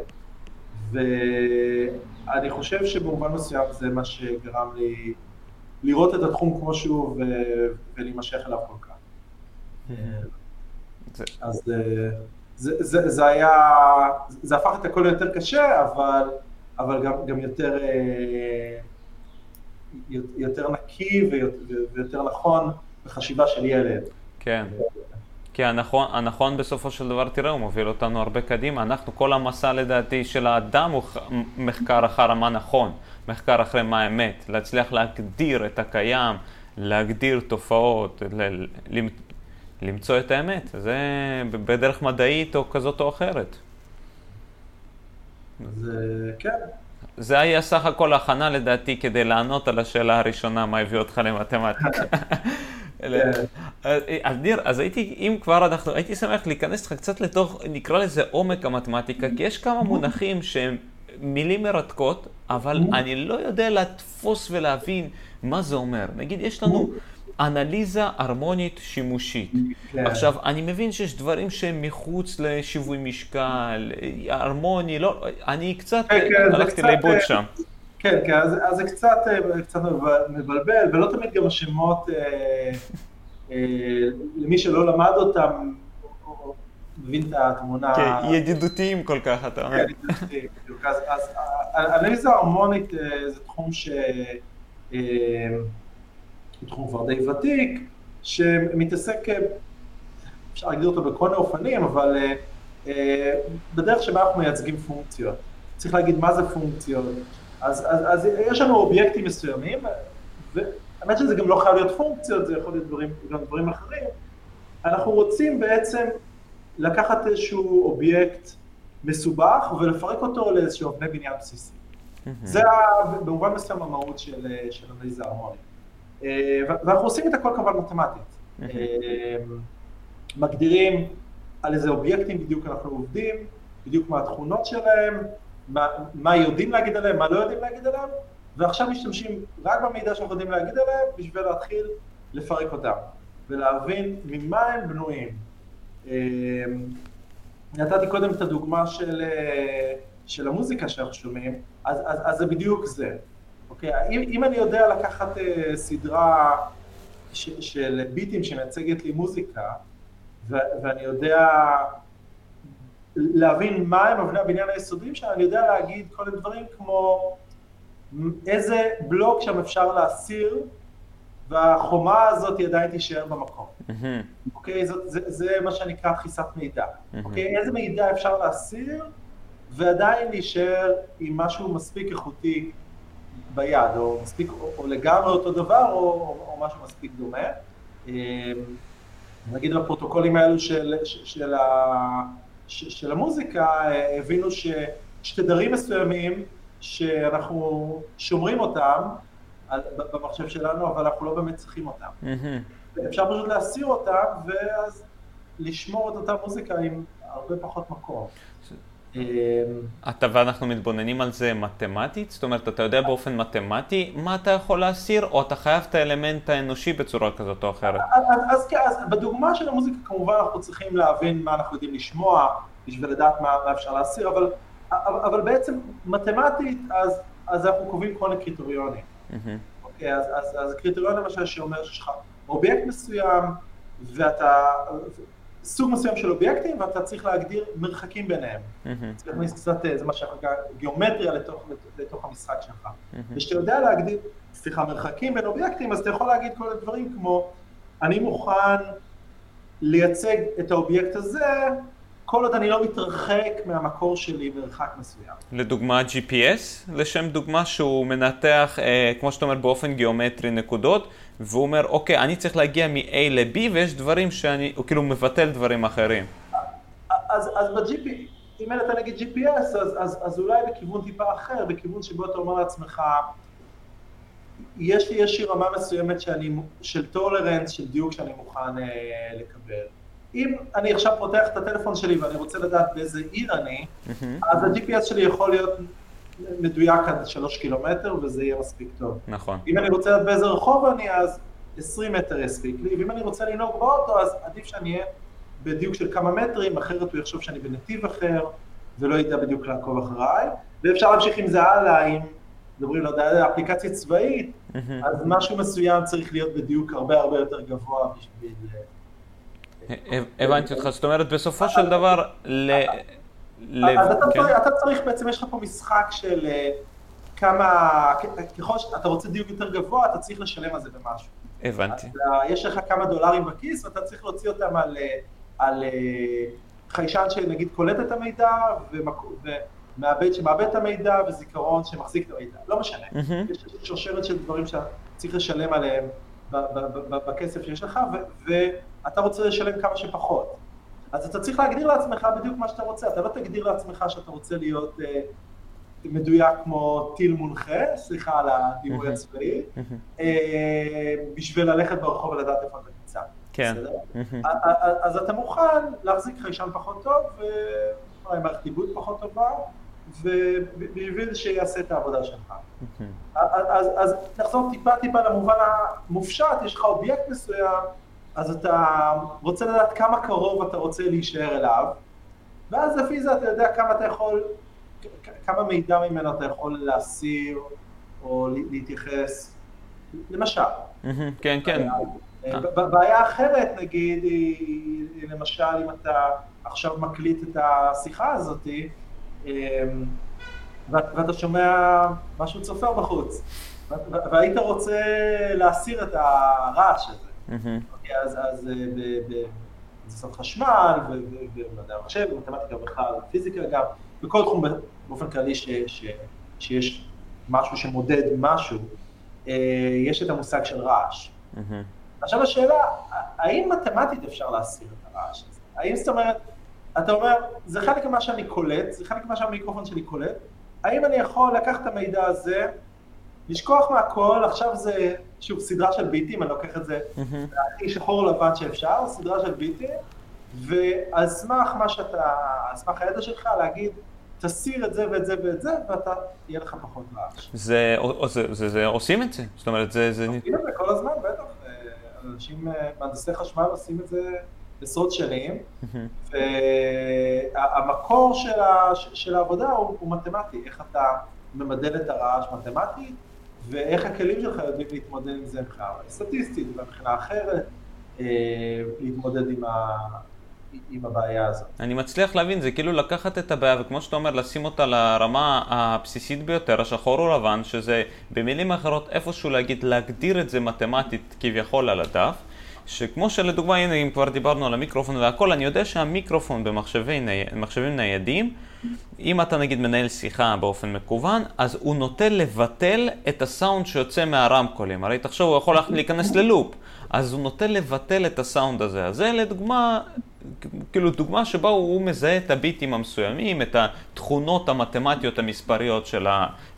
ואני חושב שבמובן מסוים זה מה שגרם לי לראות את התחום כמו שהוא ולהימשך אליו כל כך. אז... אה, זה, זה, זה היה, זה הפך את הכל ליותר קשה, אבל אבל גם, גם יותר, יותר נקי ויותר נכון בחשיבה של ילד. כן. כי הנכון, הנכון בסופו של דבר, תראה, הוא מוביל אותנו הרבה קדימה. אנחנו, כל המסע לדעתי של האדם הוא מחקר אחר מה נכון, מחקר אחרי מה האמת, להצליח להגדיר את הקיים, להגדיר תופעות, ל- למצוא את האמת. זה בדרך מדעית או כזאת או אחרת. זה כן. זה היה סך הכל הכנה לדעתי כדי לענות על השאלה הראשונה, מה הביא אותך למתמטיקה. [laughs] אז ניר, אז הייתי, אם כבר אנחנו, הייתי שמח להיכנס איתך קצת לתוך, נקרא לזה עומק המתמטיקה, כי יש כמה מונחים שהם מילים מרתקות, אבל אני לא יודע לתפוס ולהבין מה זה אומר. נגיד, יש לנו אנליזה הרמונית שימושית. כן. עכשיו, אני מבין שיש דברים שהם מחוץ לשיווי משקל, הרמוני, לא, אני קצת כן, כן, הלכתי לאיבוד אה, שם. כן, כן, אז, אז זה קצת, אה, קצת מבלבל, ולא תמיד גם השמות, אה, אה, למי שלא למד אותם, מבין את התמונה. כן, ידידותיים כל כך, אתה אומר. כן, ידידותיים, בדיוק. אז, אז אנליזה הרמונית זה תחום ש... הוא תחום כבר די ותיק, שמתעסק, אפשר להגדיר אותו בכל מיני אופנים, אבל בדרך שבה אנחנו מייצגים פונקציות. צריך להגיד מה זה פונקציות, אז, אז, אז יש לנו אובייקטים מסוימים, והאמת שזה גם לא חייב להיות פונקציות, זה יכול להיות דברים, גם דברים אחרים. אנחנו רוצים בעצם לקחת איזשהו אובייקט מסובך ולפרק אותו לאיזשהו אבני בניין בסיסי. Mm-hmm. זה במובן מסוים המהות של, של אנליזה הרמונית. אה, ואנחנו עושים את הכל כמובן מתמטית. Mm-hmm. מגדירים על איזה אובייקטים בדיוק אנחנו עובדים, בדיוק מה התכונות שלהם, מה, מה יודעים להגיד עליהם, מה לא יודעים להגיד עליהם, ועכשיו משתמשים רק במידע שאנחנו יודעים להגיד עליהם בשביל להתחיל לפרק אותם ולהבין ממה הם בנויים. אמ, נתתי קודם את הדוגמה של, אה, של המוזיקה שאנחנו שומעים, אז, אז, אז זה בדיוק זה. אוקיי? אם, אם אני יודע לקחת uh, סדרה ש, של ביטים שמייצגת לי מוזיקה, ו, ואני יודע להבין מה הם אבני הבניין היסודיים שלהם, אני יודע להגיד כל מיני דברים כמו איזה בלוק שם אפשר להסיר והחומה הזאת עדיין תישאר במקום. אוקיי? זאת, זה, זה מה שנקרא תחיסת מידע. אוקיי? איזה מידע אפשר להסיר ועדיין להישאר עם משהו מספיק איכותי ביד, או מספיק, או, או לגמרי אותו דבר, או, או, או משהו מספיק דומה. אמ, נגיד בפרוטוקולים האלו של, של, של ה... של המוזיקה אה, הבינו שיש תדרים מסוימים שאנחנו שומרים אותם במחשב שלנו, אבל אנחנו לא באמת צריכים אותם. Mm-hmm. אפשר פשוט להסיר אותם, ואז לשמור את אותה מוזיקה עם הרבה פחות מקום. אתה ואנחנו מתבוננים על זה מתמטית? זאת אומרת, אתה יודע באופן מתמטי מה אתה יכול להסיר, או אתה חייב את האלמנט האנושי בצורה כזאת או אחרת? אז, אז, בדוגמה של המוזיקה כמובן אנחנו צריכים להבין מה אנחנו יודעים לשמוע, בשביל לדעת מה, מה אפשר להסיר, אבל, אבל בעצם מתמטית, אז, אז אנחנו קובעים כל מיני קריטריונים. אוקיי, אז, אז, אז קריטריון למשל שאומר שיש לך אובייקט מסוים, ואתה, סוג מסוים של אובייקטים ואתה צריך להגדיר מרחקים ביניהם. צריך להכניס קצת, אה, זה מה שנקרא גיאומטריה לתוך, לתוך המשחק שלך. וכשאתה יודע להגדיר, סליחה, מרחקים בין אובייקטים, אז אתה יכול להגיד כל הדברים כמו, אני מוכן לייצג את האובייקט הזה כל עוד אני לא מתרחק מהמקור שלי מרחק מסוים. לדוגמה GPS, לשם דוגמה שהוא מנתח, אה, כמו שאתה אומר, באופן גיאומטרי נקודות, והוא אומר, אוקיי, אני צריך להגיע מ-A ל-B, ויש דברים שאני, הוא כאילו מבטל דברים אחרים. אז, אז ב-GPS, אם אין אתה נגיד GPS, אז, אז, אז אולי בכיוון טיפה אחר, בכיוון שבו אתה אומר לעצמך, יש לי איזושהי רמה מסוימת שאני, של טולרנס, של דיוק שאני מוכן אה, לקבל. אם אני עכשיו פותח את הטלפון שלי ואני רוצה לדעת באיזה עיר אני, mm-hmm. אז ה-GPS שלי יכול להיות מדויק עד שלוש קילומטר וזה יהיה מספיק טוב. נכון. אם אני רוצה לדעת באיזה רחוב אני, אז 20 מטר יספיק לי, ואם אני רוצה לנהוג באוטו, אז עדיף שאני אהיה בדיוק של כמה מטרים, אחרת הוא יחשוב שאני בנתיב אחר, ולא ידע בדיוק לעקוב אחריי, ואפשר להמשיך עם זה הלאה, אם מדברים, לא יודע, אפליקציה צבאית. אז משהו מסוים צריך להיות בדיוק הרבה הרבה יותר גבוה בשביל... הבנתי אותך, זאת אומרת בסופו של דבר, אז אתה, כן. צריך, אתה צריך בעצם, יש לך פה משחק של אה, כמה, ככל שאתה רוצה דיוק יותר גבוה, אתה צריך לשלם על זה במשהו. הבנתי. אז אה, יש לך כמה דולרים בכיס, ואתה צריך להוציא אותם על, אה, על חיישן שנגיד קולט את המידע, ומעבד שמעבד את המידע, וזיכרון שמחזיק את המידע. לא משנה. Mm-hmm. יש שרשרת של דברים שאתה צריך לשלם עליהם בכסף שיש לך, ואתה רוצה לשלם כמה שפחות. אז אתה צריך להגדיר לעצמך בדיוק מה שאתה רוצה, אתה לא תגדיר לעצמך שאתה רוצה להיות אה, מדויק כמו טיל מונחה, סליחה על הדימוי הצבאי, אה, בשביל ללכת ברחוב ולדעת איפה אתה נמצא. כן. אז אתה מוכן להחזיק חיישן פחות טוב, ומערכת עיבוד פחות טובה, ובשביל שיעשה את העבודה שלך. אז, אז נחזור טיפה טיפה למובן המופשט, יש לך אובייקט מסוים, אז אתה רוצה לדעת כמה קרוב אתה רוצה להישאר אליו, ואז לפי זה אתה יודע כמה אתה יכול, כמה מידע ממנו אתה יכול להסיר או להתייחס, למשל. כן, כן. בעיה אחרת, נגיד, היא למשל אם אתה עכשיו מקליט את השיחה הזאתי, אמ, ואתה שומע משהו צופר בחוץ, והיית רוצה להסיר את הרעש הזה. אוקיי, אז זה בהנדסת חשמל, ובמדעי המחשב, במתמטיקה בכלל, פיזיקה גם, בכל תחום באופן כללי שיש משהו שמודד משהו, אה, יש את המושג של רעש. עכשיו השאלה, האם מתמטית אפשר להסיר את הרעש הזה? האם זאת אומרת, אתה אומר, זה חלק ממה שאני קולט, זה חלק ממה שהמיקרופון שלי קולט, האם אני יכול לקחת את המידע הזה, לשכוח מהכל, עכשיו זה, שוב, סדרה של ביטים, אני לוקח את זה הכי שחור לבן שאפשר, סדרה של ביטים, ועל סמך מה שאתה, על סמך הידע שלך, להגיד, תסיר את זה ואת זה ואת זה, ואתה, יהיה לך פחות רעש. זה, זה, זה, זה, עושים את זה, זאת אומרת, זה... זה... עושים את זה כל הזמן, בטח. אה, אנשים, אה, מהנדסי חשמל עושים את זה עשרות שנים, והמקור של, ה, של העבודה הוא, הוא מתמטי, איך אתה ממדל את הרעש מתמטית, ואיך הכלים שלך יודעים להתמודד עם זה מבחינה סטטיסטית ומבחינה אחרת, אה, להתמודד עם, ה, עם הבעיה הזאת. אני מצליח להבין, זה כאילו לקחת את הבעיה, וכמו שאתה אומר, לשים אותה לרמה הבסיסית ביותר, השחור או לבן, שזה במילים אחרות איפשהו להגיד, להגדיר את זה מתמטית כביכול על הדף. שכמו שלדוגמה, הנה, אם כבר דיברנו על המיקרופון והכל, אני יודע שהמיקרופון במחשבים ניידים, אם אתה נגיד מנהל שיחה באופן מקוון, אז הוא נוטה לבטל את הסאונד שיוצא מהרמקולים. הרי תחשוב, הוא יכול להיכנס ללופ, אז הוא נוטה לבטל את הסאונד הזה. אז זה לדוגמה, כאילו דוגמה שבה הוא מזהה את הביטים המסוימים, את התכונות המתמטיות המספריות של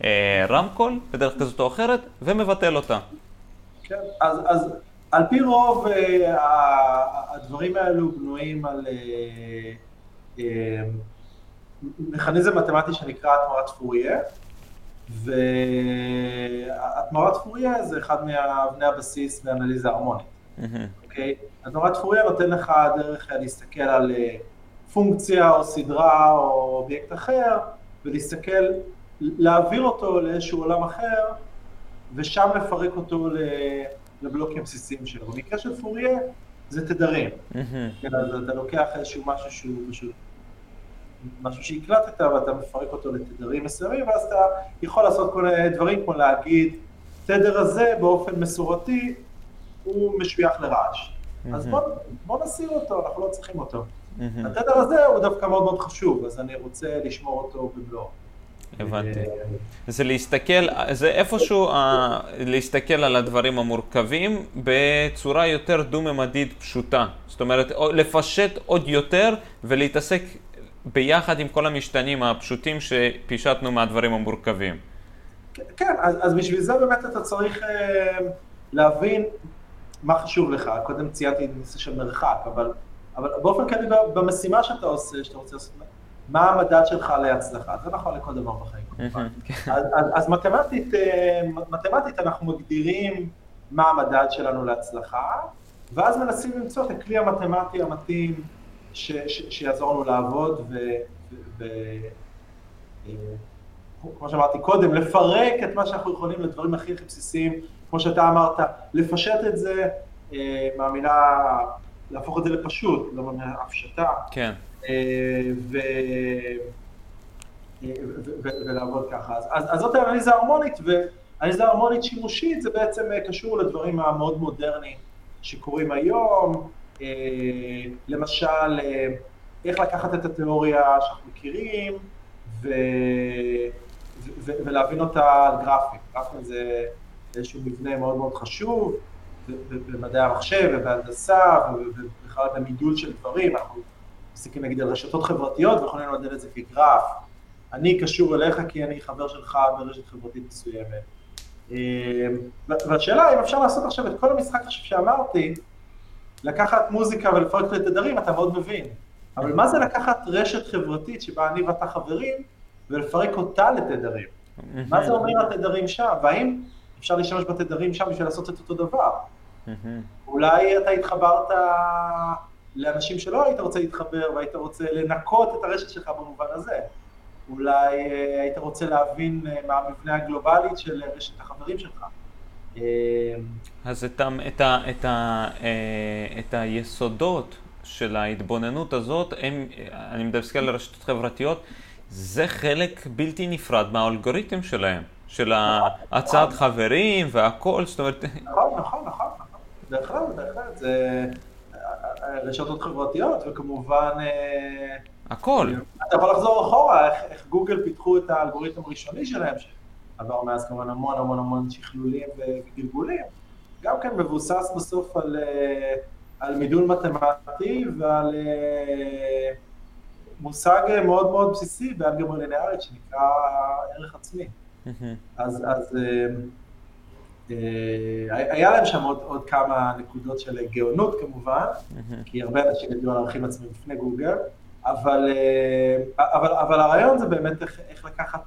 הרמקול, בדרך כזאת או אחרת, ומבטל אותה. כן, אז, אז על פי רוב אה, הדברים האלו בנויים על אה, אה, מכניזם מתמטי שנקרא התמרת פוריה, והתמרת פוריה זה אחד מאבני הבסיס באנליזה הרמונית, אוקיי? התמרת פוריה נותן לך דרך להסתכל על פונקציה או סדרה או אובייקט אחר, ולהסתכל, להעביר אותו לאיזשהו עולם אחר, ושם לפרק אותו לבלוקים בסיסיים שלו. במקרה של פוריה זה תדרים. כן, אז אתה לוקח איזשהו משהו שהוא פשוט, משהו שהקלטת ואתה מפרק אותו לתדרים מסוימים, ואז אתה יכול לעשות כל מיני דברים כמו להגיד, תדר הזה באופן מסורתי הוא משוייך לרעש. אז בוא, בוא נסיר אותו, אנחנו לא צריכים אותו. התדר הזה הוא דווקא מאוד מאוד חשוב, אז אני רוצה לשמור אותו במלואו. הבנתי. זה להסתכל, זה איפשהו uh, להסתכל על הדברים המורכבים בצורה יותר דו-ממדית פשוטה. זאת אומרת, לפשט עוד יותר ולהתעסק ביחד עם כל המשתנים הפשוטים שפישטנו מהדברים המורכבים. כן, אז, אז בשביל זה באמת אתה צריך uh, להבין מה חשוב לך. קודם ציינתי את נושא של מרחק, אבל, אבל באופן כללי במשימה שאתה עושה, שאתה רוצה לעשות, מה המדד שלך להצלחה, זה נכון לכל דבר בחיים. [laughs] אז, אז, אז מתמטית, אה, מתמטית אנחנו מגדירים מה המדד שלנו להצלחה, ואז מנסים למצוא את הכלי המתמטי המתאים ש, ש, שיעזור לנו לעבוד, ו... ו אה, כמו שאמרתי קודם, לפרק את מה שאנחנו יכולים לדברים הכי הכי בסיסיים, כמו שאתה אמרת, לפשט את זה אה, מהמילה להפוך את זה לפשוט, לא מהפשטה. כן. ו... ולעבוד ככה. אז, אז, אז זאת האנליזה ההרמונית, ואנליזה הרמונית שימושית זה בעצם קשור לדברים המאוד מודרניים שקורים היום, למשל, איך לקחת את התיאוריה שאנחנו מכירים, ו... ו... ולהבין אותה על גרפים. גרפים זה איזשהו מבנה מאוד מאוד חשוב, במדעי המחשב ובהנדסה ובכלל במידול של דברים, אנחנו מסתכלים נגיד על רשתות חברתיות ויכולים למדל את זה כגרף. אני קשור אליך כי אני חבר שלך ברשת חברתית מסוימת. אמ, והשאלה אם אפשר לעשות עכשיו את כל המשחק עכשיו שאמרתי, לקחת מוזיקה ולפרק לתדרים, אתה מאוד מבין. אבל מה זה לקחת רשת חברתית שבה אני ואתה חברים, ולפרק אותה לתדרים? מה זה אומר התדרים שם? והאם אפשר להשתמש בתדרים שם בשביל לעשות את אותו דבר? אולי אתה התחברת לאנשים שלא היית רוצה להתחבר והיית רוצה לנקות את הרשת שלך במובן הזה. אולי אה, היית רוצה להבין אה, מה המבנה הגלובלית של רשת החברים שלך. אה, אז את, את, את, את היסודות של ההתבוננות הזאת, הם, אני מדבר על רשתות חברתיות, זה חלק בלתי נפרד מהאלגוריתם שלהם, של הצעת חברים והכל, זאת אומרת... נכון, נכון, נכון, בהחלט, בהחלט, זה רשתות חברתיות וכמובן... אה, הכל. אתה יכול לחזור אחורה, איך, איך גוגל פיתחו את האלגוריתם הראשוני שלהם, שעבר מאז כמובן המון המון המון שכלולים וגלגולים, גם כן מבוסס בסוף על... אה, על מידול מתמטי ועל אה, מושג מאוד מאוד בסיסי באלגברה לינארית שנקרא ערך עצמי. אז, אז אה, היה להם שם עוד, עוד כמה נקודות של גאונות כמובן, כי הרבה אנשים ידעו על ערכים עצמיים לפני גוגל, אבל, אבל, אבל הרעיון זה באמת איך, איך לקחת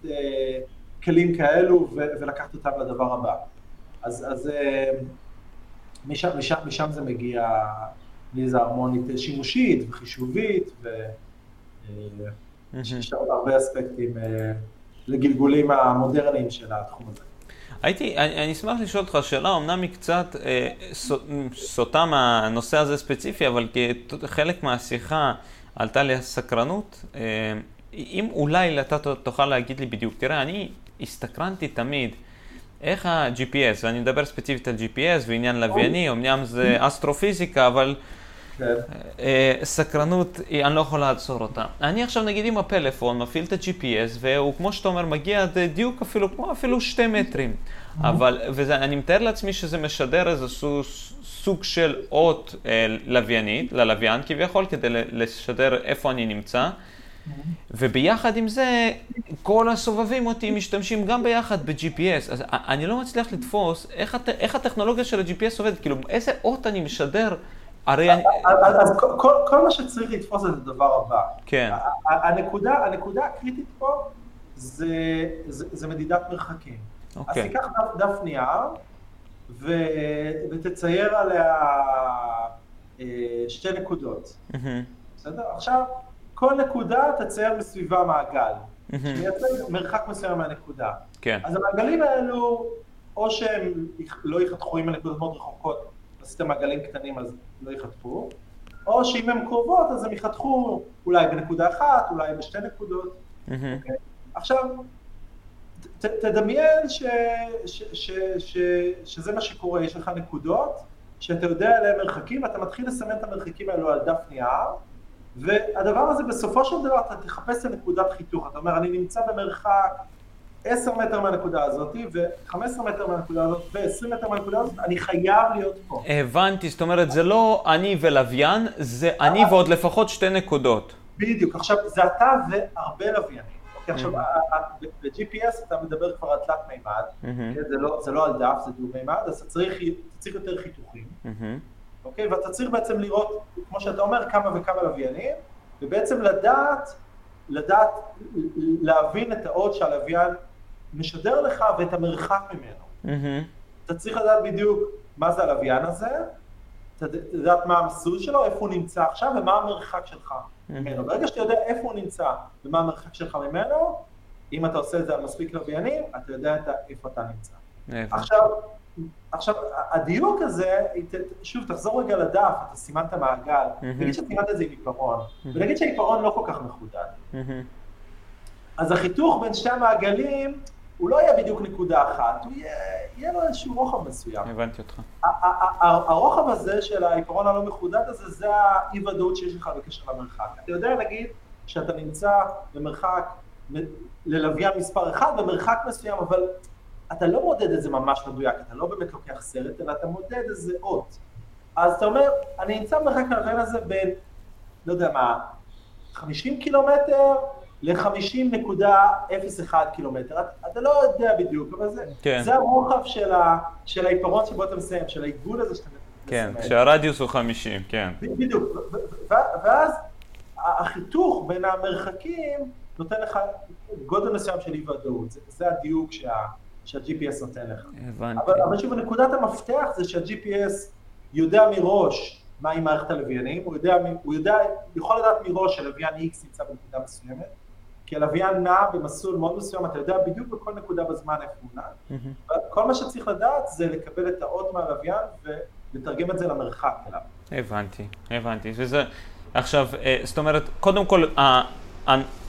כלים כאלו ולקחת אותם לדבר הבא. אז, אז משם, משם, משם זה מגיע ליזה הרמונית שימושית וחישובית, ויש עוד הרבה אספקטים אה, לגלגולים המודרניים של התחום הזה. הייתי, אני, אני אשמח לשאול אותך שאלה, אמנם היא קצת אה, סוטה מהנושא הזה ספציפי, אבל כחלק מהשיחה עלתה לי הסקרנות. אה, אם אולי אתה תוכל להגיד לי בדיוק, תראה, אני הסתקרנתי תמיד. איך ה-GPS, ואני מדבר ספציפית על GPS ועניין לווייני, אמנם זה אסטרופיזיקה, אבל כן. אה, סקרנות, אני לא יכול לעצור אותה. אני עכשיו נגיד עם הפלאפון מפעיל את ה-GPS, והוא כמו שאתה אומר מגיע עד דיוק אפילו כמו אפילו שתי מטרים. אבל, ואני מתאר לעצמי שזה משדר איזה סוג של אות אה, לוויינית, ללוויין כביכול, כדי לשדר איפה אני נמצא. וביחד עם זה, כל הסובבים אותי משתמשים גם ביחד ב-GPS. אז אני לא מצליח לתפוס איך, הט... איך הטכנולוגיה של ה-GPS עובדת, כאילו איזה אות אני משדר, הרי אני... אז, אז כל, כל מה שצריך לתפוס זה הדבר הבא. כן. הנקודה, הנקודה הקריטית פה זה, זה, זה מדידת מרחקים. אוקיי. אז תיקח דף, דף נייר ו, ותצייר עליה אה, שתי נקודות. בסדר? עכשיו... כל נקודה תצייר בסביבה מעגל, שמייצג מרחק מסוים מהנקודה. כן. אז המעגלים האלו, או שהם לא ייחתכו עם הנקודות מאוד רחוקות, עשיתם מעגלים קטנים אז לא ייחתכו, או שאם הן קרובות אז הם ייחתכו אולי בנקודה אחת, אולי בשתי נקודות. Okay. אוקיי? עכשיו, ת, תדמיין ש, ש, ש, ש, שזה מה שקורה, יש לך נקודות שאתה יודע עליהן מרחקים, ואתה מתחיל לסמן את המרחקים האלו על דף נייר, והדבר הזה בסופו של דבר אתה תחפש את נקודת חיתוך, אתה אומר אני נמצא במרחק 10 מטר מהנקודה הזאת ו-15 מטר מהנקודה הזאת ו-20 מטר מהנקודה הזאת, אני חייב להיות פה. הבנתי, זאת אומרת זה לא אני ולוויין, זה אני ועוד לפחות שתי נקודות. בדיוק, עכשיו זה אתה והרבה לוויינים. אוקיי, עכשיו ב-GPS אתה מדבר כבר על תלת מימד, כן, לא, זה לא על דף, זה דו מימד, אז אתה צריך יותר חיתוכים. אוקיי? ואתה צריך בעצם לראות, כמו שאתה אומר, כמה וכמה לוויינים, ובעצם לדעת, לדעת, להבין את האות שהלוויין משדר לך ואת המרחק ממנו. Mm-hmm. אתה צריך לדעת בדיוק מה זה הלוויין הזה, לדעת מה המסלול שלו, איפה הוא נמצא עכשיו ומה המרחק שלך. ממנו. ברגע שאתה יודע איפה הוא נמצא ומה המרחק שלך ממנו, אם אתה עושה את זה על מספיק לוויינים, אתה יודע איפה אתה נמצא. עכשיו, עכשיו, הדיוק הזה, שוב, תחזור רגע לדף, אתה סימנת מעגל, נגיד שסימנת את זה עם עיפרון, ונגיד שהעיפרון לא כל כך מחודד. אז החיתוך בין שתי המעגלים, הוא לא יהיה בדיוק נקודה אחת, הוא יהיה, יהיה לו איזשהו רוחב מסוים. הבנתי אותך. הרוחב הזה של העיפרון הלא מחודד הזה, זה האי-ודאות שיש לך בקשר למרחק. אתה יודע להגיד שאתה נמצא במרחק ללוויין מספר אחד במרחק מסוים, אבל אתה לא מודד את זה ממש מדויק, אתה לא באמת לוקח סרט, אלא אתה מודד איזה אות. אז אתה אומר, אני נמצא במרחק הלוויין הזה בין, לא יודע מה, 50 קילומטר ל-50.01 קילומטר. אתה לא יודע בדיוק, אבל זה, כן. זה הרוחב של, ה, של העיפרון שבו אתה מסיים, של העיגול הזה שאתה כן, מסיים. כן, כשהרדיוס הוא 50, כן. בדיוק, ואז החיתוך בין המרחקים נותן לך גודל מסוים של אי ודאות, זה, זה הדיוק שה, שה-GPS נותן לך. הבנתי. אבל, אבל שוב, נקודת המפתח זה שה-GPS יודע מראש מהי מערכת הלוויינים, הוא יודע, הוא יודע, יכול לדעת מראש שלוויין X נמצא בנקודה מסוימת, כי הלוויין נע במסלול מאוד מסוים, אתה יודע בדיוק בכל נקודה בזמן איפה הוא נע. כל מה שצריך לדעת זה לקבל את האות מהלוויין ולתרגם את זה למרחק אליו. הבנתי, הבנתי. וזה, עכשיו, אה, זאת אומרת, קודם כל,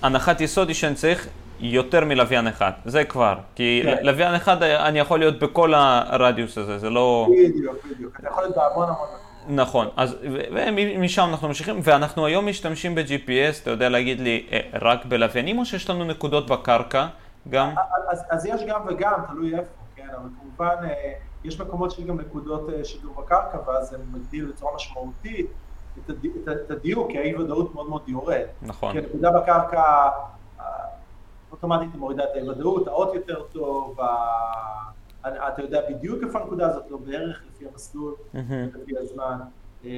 הנחת יסוד היא שאני צריך יותר מלוויין אחד, זה כבר. כי כן. לוויין אחד אני יכול להיות בכל הרדיוס הזה, זה לא... בדיוק, בדיוק. אתה יכול להיות בהמון המון... נכון, אז ומשם אנחנו ממשיכים, ואנחנו היום משתמשים ב-GPS, אתה יודע להגיד לי, אה, רק בלוויינים או שיש לנו נקודות בקרקע גם? אז, אז יש גם וגם, תלוי איפה, כן, אבל כמובן אה, יש מקומות שיש גם נקודות אה, שידור בקרקע, ואז זה מגדיל בצורה משמעותית את. את הדיוק, כי האי ודאות מאוד מאוד יורד. נכון. כי הנקודה בקרקע, אוטומטית היא מורידה את האי ודאות, האות יותר טוב, אתה יודע בדיוק איפה הנקודה הזאת, לא בערך לפי המסלול, לפי הזמן. אמ,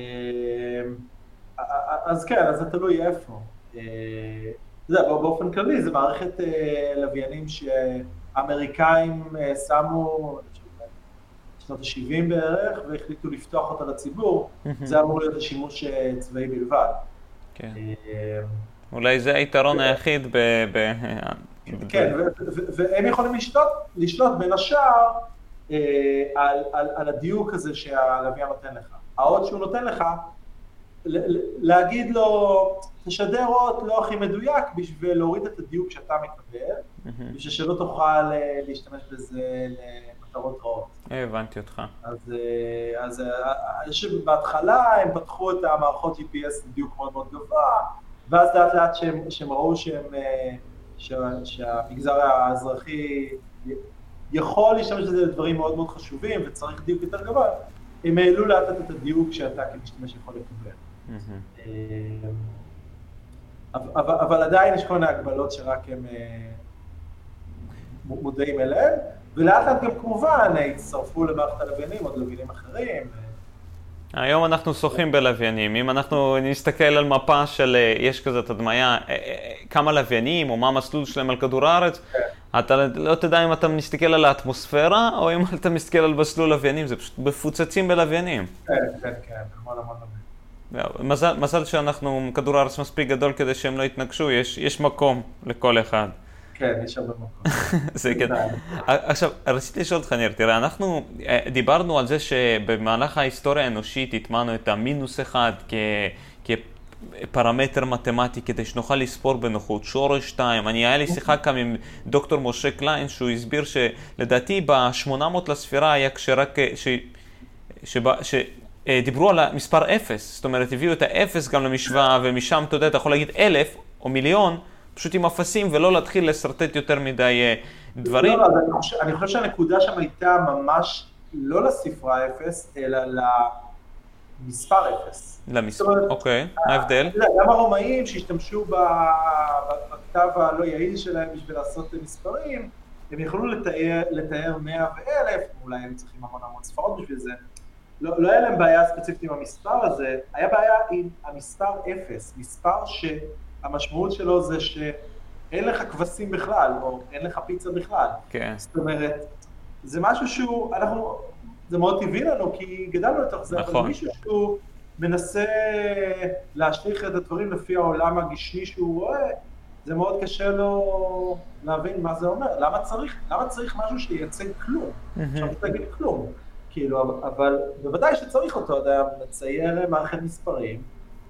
אז כן, אז זה תלוי איפה. אה, אתה יודע, באופן כללי, זה מערכת אה, לוויינים שאמריקאים אה, שמו, בשנות ה-70 בערך, והחליטו לפתוח אותה לציבור, זה אמור להיות לשימוש צבאי בלבד. כן. אולי זה היתרון היחיד ב... כן, והם יכולים לשלוט, לשלוט בין השאר אה, על, על, על הדיוק הזה שהלוויין נותן לך. האות שהוא נותן לך, להגיד לו, תשדר אות לא הכי מדויק בשביל להוריד את הדיוק שאתה מקבל, בשביל שלא תוכל אה, להשתמש בזה למטרות רעות. הבנתי אותך. אז, אה, אז אני חושב שבהתחלה הם פתחו את המערכות GPS לדיוק מאוד מאוד גבוה, ואז לאט לאט שהם, שהם ראו שהם... שהמגזר האזרחי יכול להשתמש בזה לדברים מאוד מאוד חשובים וצריך דיוק יותר גבוה, הם העלו לאט לאט את הדיוק שאתה כמשתמש יכול לקבל. אה, אבל, אבל עדיין יש כל מיני הגבלות שרק הם אה, מודעים אליהן, ולאט לאט גם כמובן הצטרפו למערכת הלוויינים, עוד לוויינים אחרים. היום אנחנו שוחים בלוויינים. אם אנחנו נסתכל על מפה של, אה, יש כזאת הדמיה, אה, אה, כמה לוויינים או מה המסלול שלהם על כדור הארץ, כן. אתה לא תדע אם אתה מסתכל על האטמוספירה או אם אתה מסתכל על מסלול לוויינים, זה פשוט מפוצצים בלוויינים. כן, כן, כן, המון המון. מזל, מזל שאנחנו, כדור הארץ מספיק גדול כדי שהם לא יתנגשו, יש, יש מקום לכל אחד. כן, יש הרבה מקום. [laughs] זה כן. עכשיו, רציתי לשאול אותך, ניר, תראה, אנחנו אה, דיברנו על זה שבמהלך ההיסטוריה האנושית הטמענו את המינוס אחד כפרמטר מתמטי כדי שנוכל לספור בנוחות, שורש 2. אני, היה לי שיחה כאן עם דוקטור משה קליין, שהוא הסביר שלדעתי ב-800 לספירה היה כשרק, אה, ש... שבה, ש... אה, דיברו על המספר 0, זאת אומרת, הביאו את ה-0 גם למשוואה, ומשם, אתה יודע, אתה יכול להגיד אלף או מיליון, פשוט עם אפסים ולא להתחיל לשרטט יותר מדי אה, דברים. לא, לא, אני חושב, אני חושב שהנקודה שם הייתה ממש לא לספרה אפס, אלא למספר אפס. למספר, אוקיי, מה ההבדל? גם הרומאים שהשתמשו בכתב הלא יעיל שלהם בשביל לעשות מספרים, הם יכלו לתאר, לתאר 100 ואלף, אולי הם צריכים המון המון ספרות בשביל זה. לא, לא היה להם בעיה ספציפית עם המספר הזה, היה בעיה עם המספר אפס, מספר ש... המשמעות שלו זה שאין לך כבשים בכלל, או אין לך פיצה בכלל. כן. זאת אומרת, זה משהו שהוא, אנחנו, זה מאוד טבעי לנו, כי גדלנו לתוך זה, נכון. אבל מישהו שהוא מנסה להשליך את הדברים לפי העולם הגשמי שהוא רואה, זה מאוד קשה לו להבין מה זה אומר. למה צריך, למה צריך משהו שייצג כלום? mm-hmm. תגיד כלום. כאילו, אבל בוודאי שצריך אותו, אתה מצייר מערכת מספרים,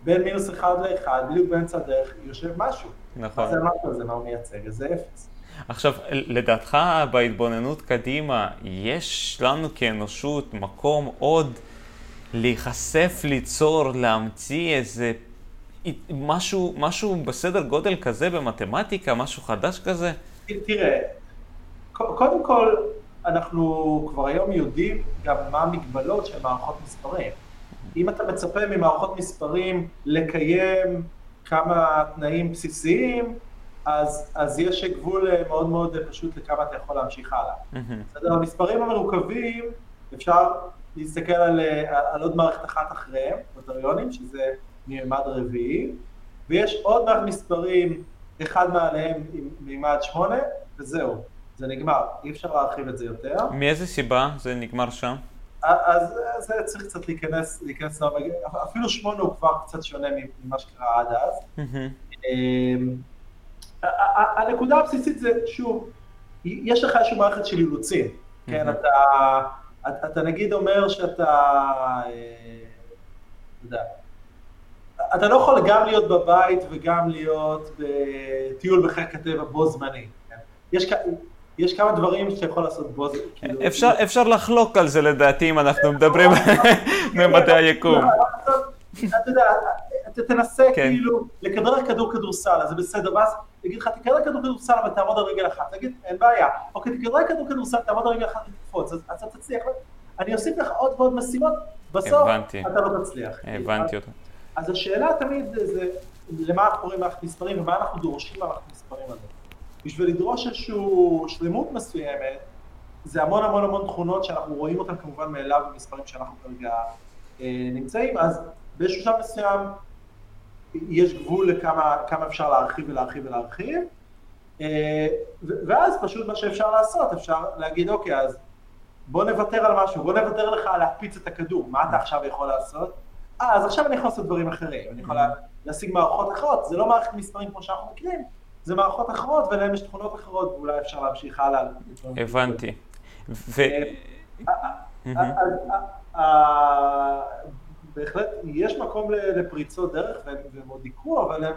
בין מינוס אחד לאחד, בדיוק באמצע הדרך יושב משהו. נכון. זה משהו הזה, מה הוא מייצג, זה אפס. עכשיו, לדעתך, בהתבוננות קדימה, יש לנו כאנושות מקום עוד להיחשף, ליצור, להמציא איזה משהו, משהו בסדר גודל כזה במתמטיקה, משהו חדש כזה? תראה, קודם כל, אנחנו כבר היום יודעים גם מה המגבלות של מערכות מספרים. אם אתה מצפה ממערכות מספרים לקיים כמה תנאים בסיסיים, אז, אז יש גבול אה, מאוד מאוד פשוט לכמה אתה יכול להמשיך הלאה. בסדר? המספרים המרוכבים, אפשר להסתכל על, אה, על עוד מערכת אחת אחריהם, נוטריונים, שזה מימד רביעי, ויש עוד מערכת מספרים, אחד מעליהם עם מימד שמונה, וזהו, זה נגמר, אי אפשר להרחיב את זה יותר. מאיזה סיבה זה נגמר שם? אז זה צריך קצת להיכנס, להיכנס, אפילו שמונה הוא כבר קצת שונה ממה שקרה עד אז. אמ, הנקודה הבסיסית זה, שוב, יש לך איזושהי מערכת של אילוצים, כן, אתה, אתה נגיד אומר שאתה, אה, אתה יודע, אתה לא יכול גם להיות בבית וגם להיות בטיול בחיק הטבע בו זמנית. כן? יש, יש כמה דברים שאתה יכול לעשות בו זמנית. כאילו... אפשר, לחלוק על זה לדעתי אם אנחנו מדברים [laughs] ממדעי היקום. אתה יודע, תנסה כן. כאילו לכדרר כדור כדורסל, אז זה בסדר, ואז יגיד לך, תכדרר כדור כדורסל אבל תעמוד על רגל אחת, תגיד, אין בעיה, אוקיי, תכדרר כדור כדורסל, תעמוד על רגל אחת ותקפוץ, אז אתה תצליח, אני אוסיף לך עוד ועוד משימות, בסוף אתה לא תצליח. הבנתי אותך. אז השאלה תמיד זה, למה אנחנו קוראים מערכת מספרים ומה אנחנו דורשים מהמערכת מספרים הזאת. בשביל לדרוש איזושהי שלמות מסוימת, זה המון המון המון תכונות שאנחנו רואים אותן כמובן מאליו במספרים שאנחנו כרגע אה, נמצאים, אז באיזשהו שלב מסוים יש גבול לכמה אפשר להרחיב ולהרחיב ולהרחיב, אה, ואז פשוט מה שאפשר לעשות, אפשר להגיד אוקיי אז בוא נוותר על משהו, בוא נוותר לך להקפיץ את הכדור, מה אתה עכשיו יכול לעשות? אה, אז עכשיו אני יכול לעשות דברים אחרים, אני יכול להשיג מערכות אחרות, זה לא מערכת מספרים כמו שאנחנו מכירים, זה מערכות אחרות ולהם יש תכונות אחרות, ואולי אפשר להמשיך הלאה. הבנתי. בהחלט יש מקום לפריצות דרך והם עוד יקרו, אבל הם,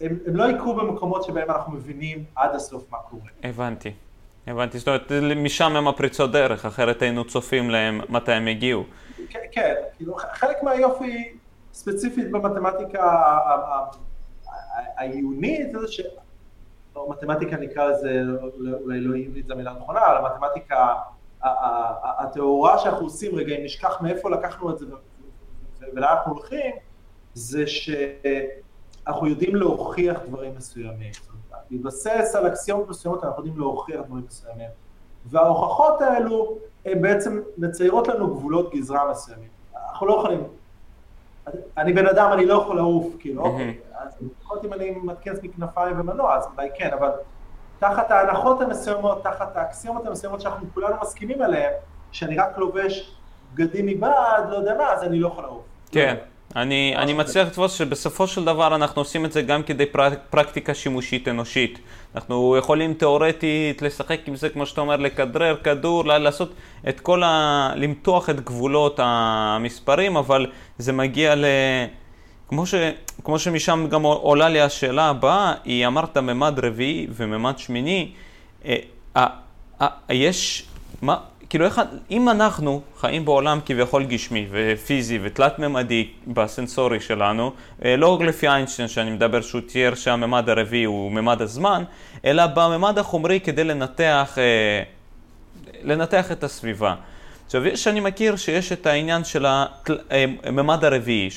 הם, הם לא יקרו במקומות שבהם אנחנו מבינים עד הסוף מה קורה. הבנתי. הבנתי, זאת אומרת, משם הם הפריצות דרך, אחרת היינו צופים להם מתי הם הגיעו. כן, כן, כאילו חלק מהיופי ספציפית במתמטיקה העיונית, זה ש... או מתמטיקה נקרא לזה, אולי לא עיונית זו המילה הנכונה, אבל המתמטיקה הטהורה שאנחנו עושים, רגע, אם נשכח מאיפה לקחנו את זה ולאן אנחנו הולכים, זה שאנחנו יודעים להוכיח דברים מסוימים. להתבסס על אקסיומות מסוימות, אנחנו יודעים להוכיח דברים מסוימים. וההוכחות האלו, הן בעצם מציירות לנו גבולות גזרה מסוימים. אנחנו לא יכולים... אני בן אדם, אני לא יכול לעוף, כאילו, אוקיי, אז לפחות אם אני מתקן עצמי כנפיים ומנוע, אז אולי כן, אבל תחת ההנחות המסוימות, תחת האקסיומות המסוימות שאנחנו כולנו מסכימים עליהן, שאני רק לובש בגדים מבעד, לא יודע מה, אז אני לא יכול לעוף. כן. אני, אני מצליח לתפוס שבסופו של דבר אנחנו עושים את זה גם כדי פרק, פרקטיקה שימושית אנושית. אנחנו יכולים תאורטית לשחק עם זה, כמו שאתה אומר, לכדרר כדור, לעשות את כל ה... למתוח את גבולות המספרים, אבל זה מגיע ל... כמו, ש... כמו שמשם גם עולה לי השאלה הבאה, היא אמרת ממד רביעי וממד שמיני, אה, אה, אה, יש... מה, כאילו, איך, אם אנחנו חיים בעולם כביכול גשמי ופיזי ותלת-ממדי בסנסורי שלנו, אה, לא לפי איינשטיין שאני מדבר שהוא תיאר שהממד הרביעי הוא ממד הזמן, אלא בממד החומרי כדי לנתח, אה, לנתח את הסביבה. עכשיו, יש, אני מכיר שיש את העניין של הממד אה, הרביעי,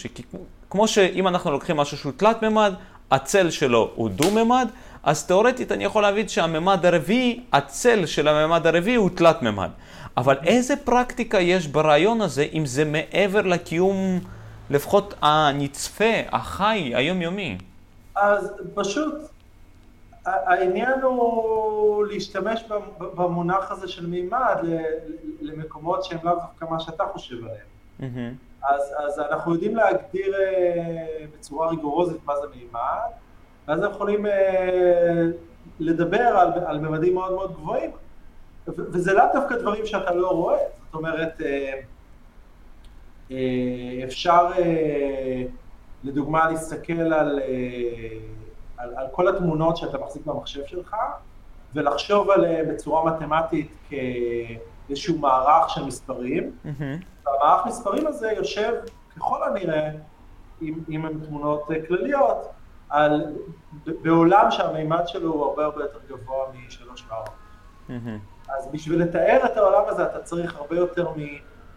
שכמו שאם אנחנו לוקחים משהו שהוא תלת-ממד, הצל שלו הוא דו-ממד, אז תאורטית אני יכול להבין שהממד הרביעי, הצל של הממד הרביעי הוא תלת-ממד. אבל איזה פרקטיקה יש ברעיון הזה, אם זה מעבר לקיום, לפחות הנצפה, החי, היומיומי? אז פשוט, העניין הוא להשתמש במונח הזה של מימד למקומות שהם לאו דווקא מה שאתה חושב עליהם. Mm-hmm. אז, אז אנחנו יודעים להגדיר אה, בצורה ריגורוזית מה זה מימד, ואז אנחנו יכולים אה, לדבר על, על ממדים מאוד מאוד גבוהים, וזה לאו דווקא דברים שאתה לא רואה, זאת אומרת, אפשר לדוגמה להסתכל על, על, על כל התמונות שאתה מחזיק במחשב שלך, ולחשוב עליהן בצורה מתמטית כאיזשהו מערך של מספרים, mm-hmm. והמערך מספרים הזה יושב ככל הנראה, אם, אם הן תמונות כלליות, על, בעולם שהמימד שלו הוא הרבה הרבה יותר גבוה משלוש וארבע. Mm-hmm. אז בשביל לתאר את העולם הזה אתה צריך הרבה יותר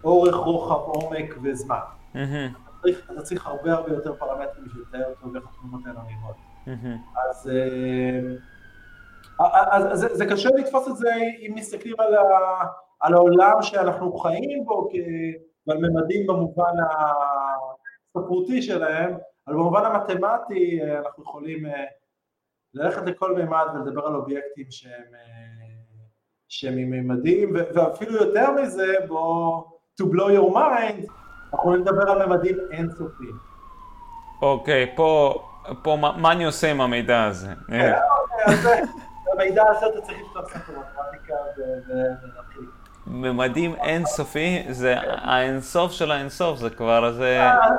מאורך, רוחב, עומק וזמן. Mm-hmm. אתה, צריך, אתה צריך הרבה הרבה יותר פרמטרים בשביל לתאר אותו ואיך התמונות האלה נראות. Mm-hmm. אז, אה, אז, אז זה, זה קשה לתפוס את זה אם מסתכלים על, ה, על העולם שאנחנו חיים בו ועל ממדים במובן הספרותי שלהם, אבל במובן המתמטי אה, אנחנו יכולים אה, ללכת לכל מימד ולדבר על אובייקטים שהם, שהם עם מימדים, ואפילו יותר מזה, בוא, to blow your mind, אנחנו יכולים לדבר על ממדים אינסופיים. אוקיי, okay, פה, פה מה, מה אני עושה עם המידע הזה? אוקיי, [laughs] המידע הזה אתה צריך לפתוח ספר מתמטיקה ולהתחיל. ממדים אינסופי, זה האינסוף של האינסוף, זה כבר, זה... אה,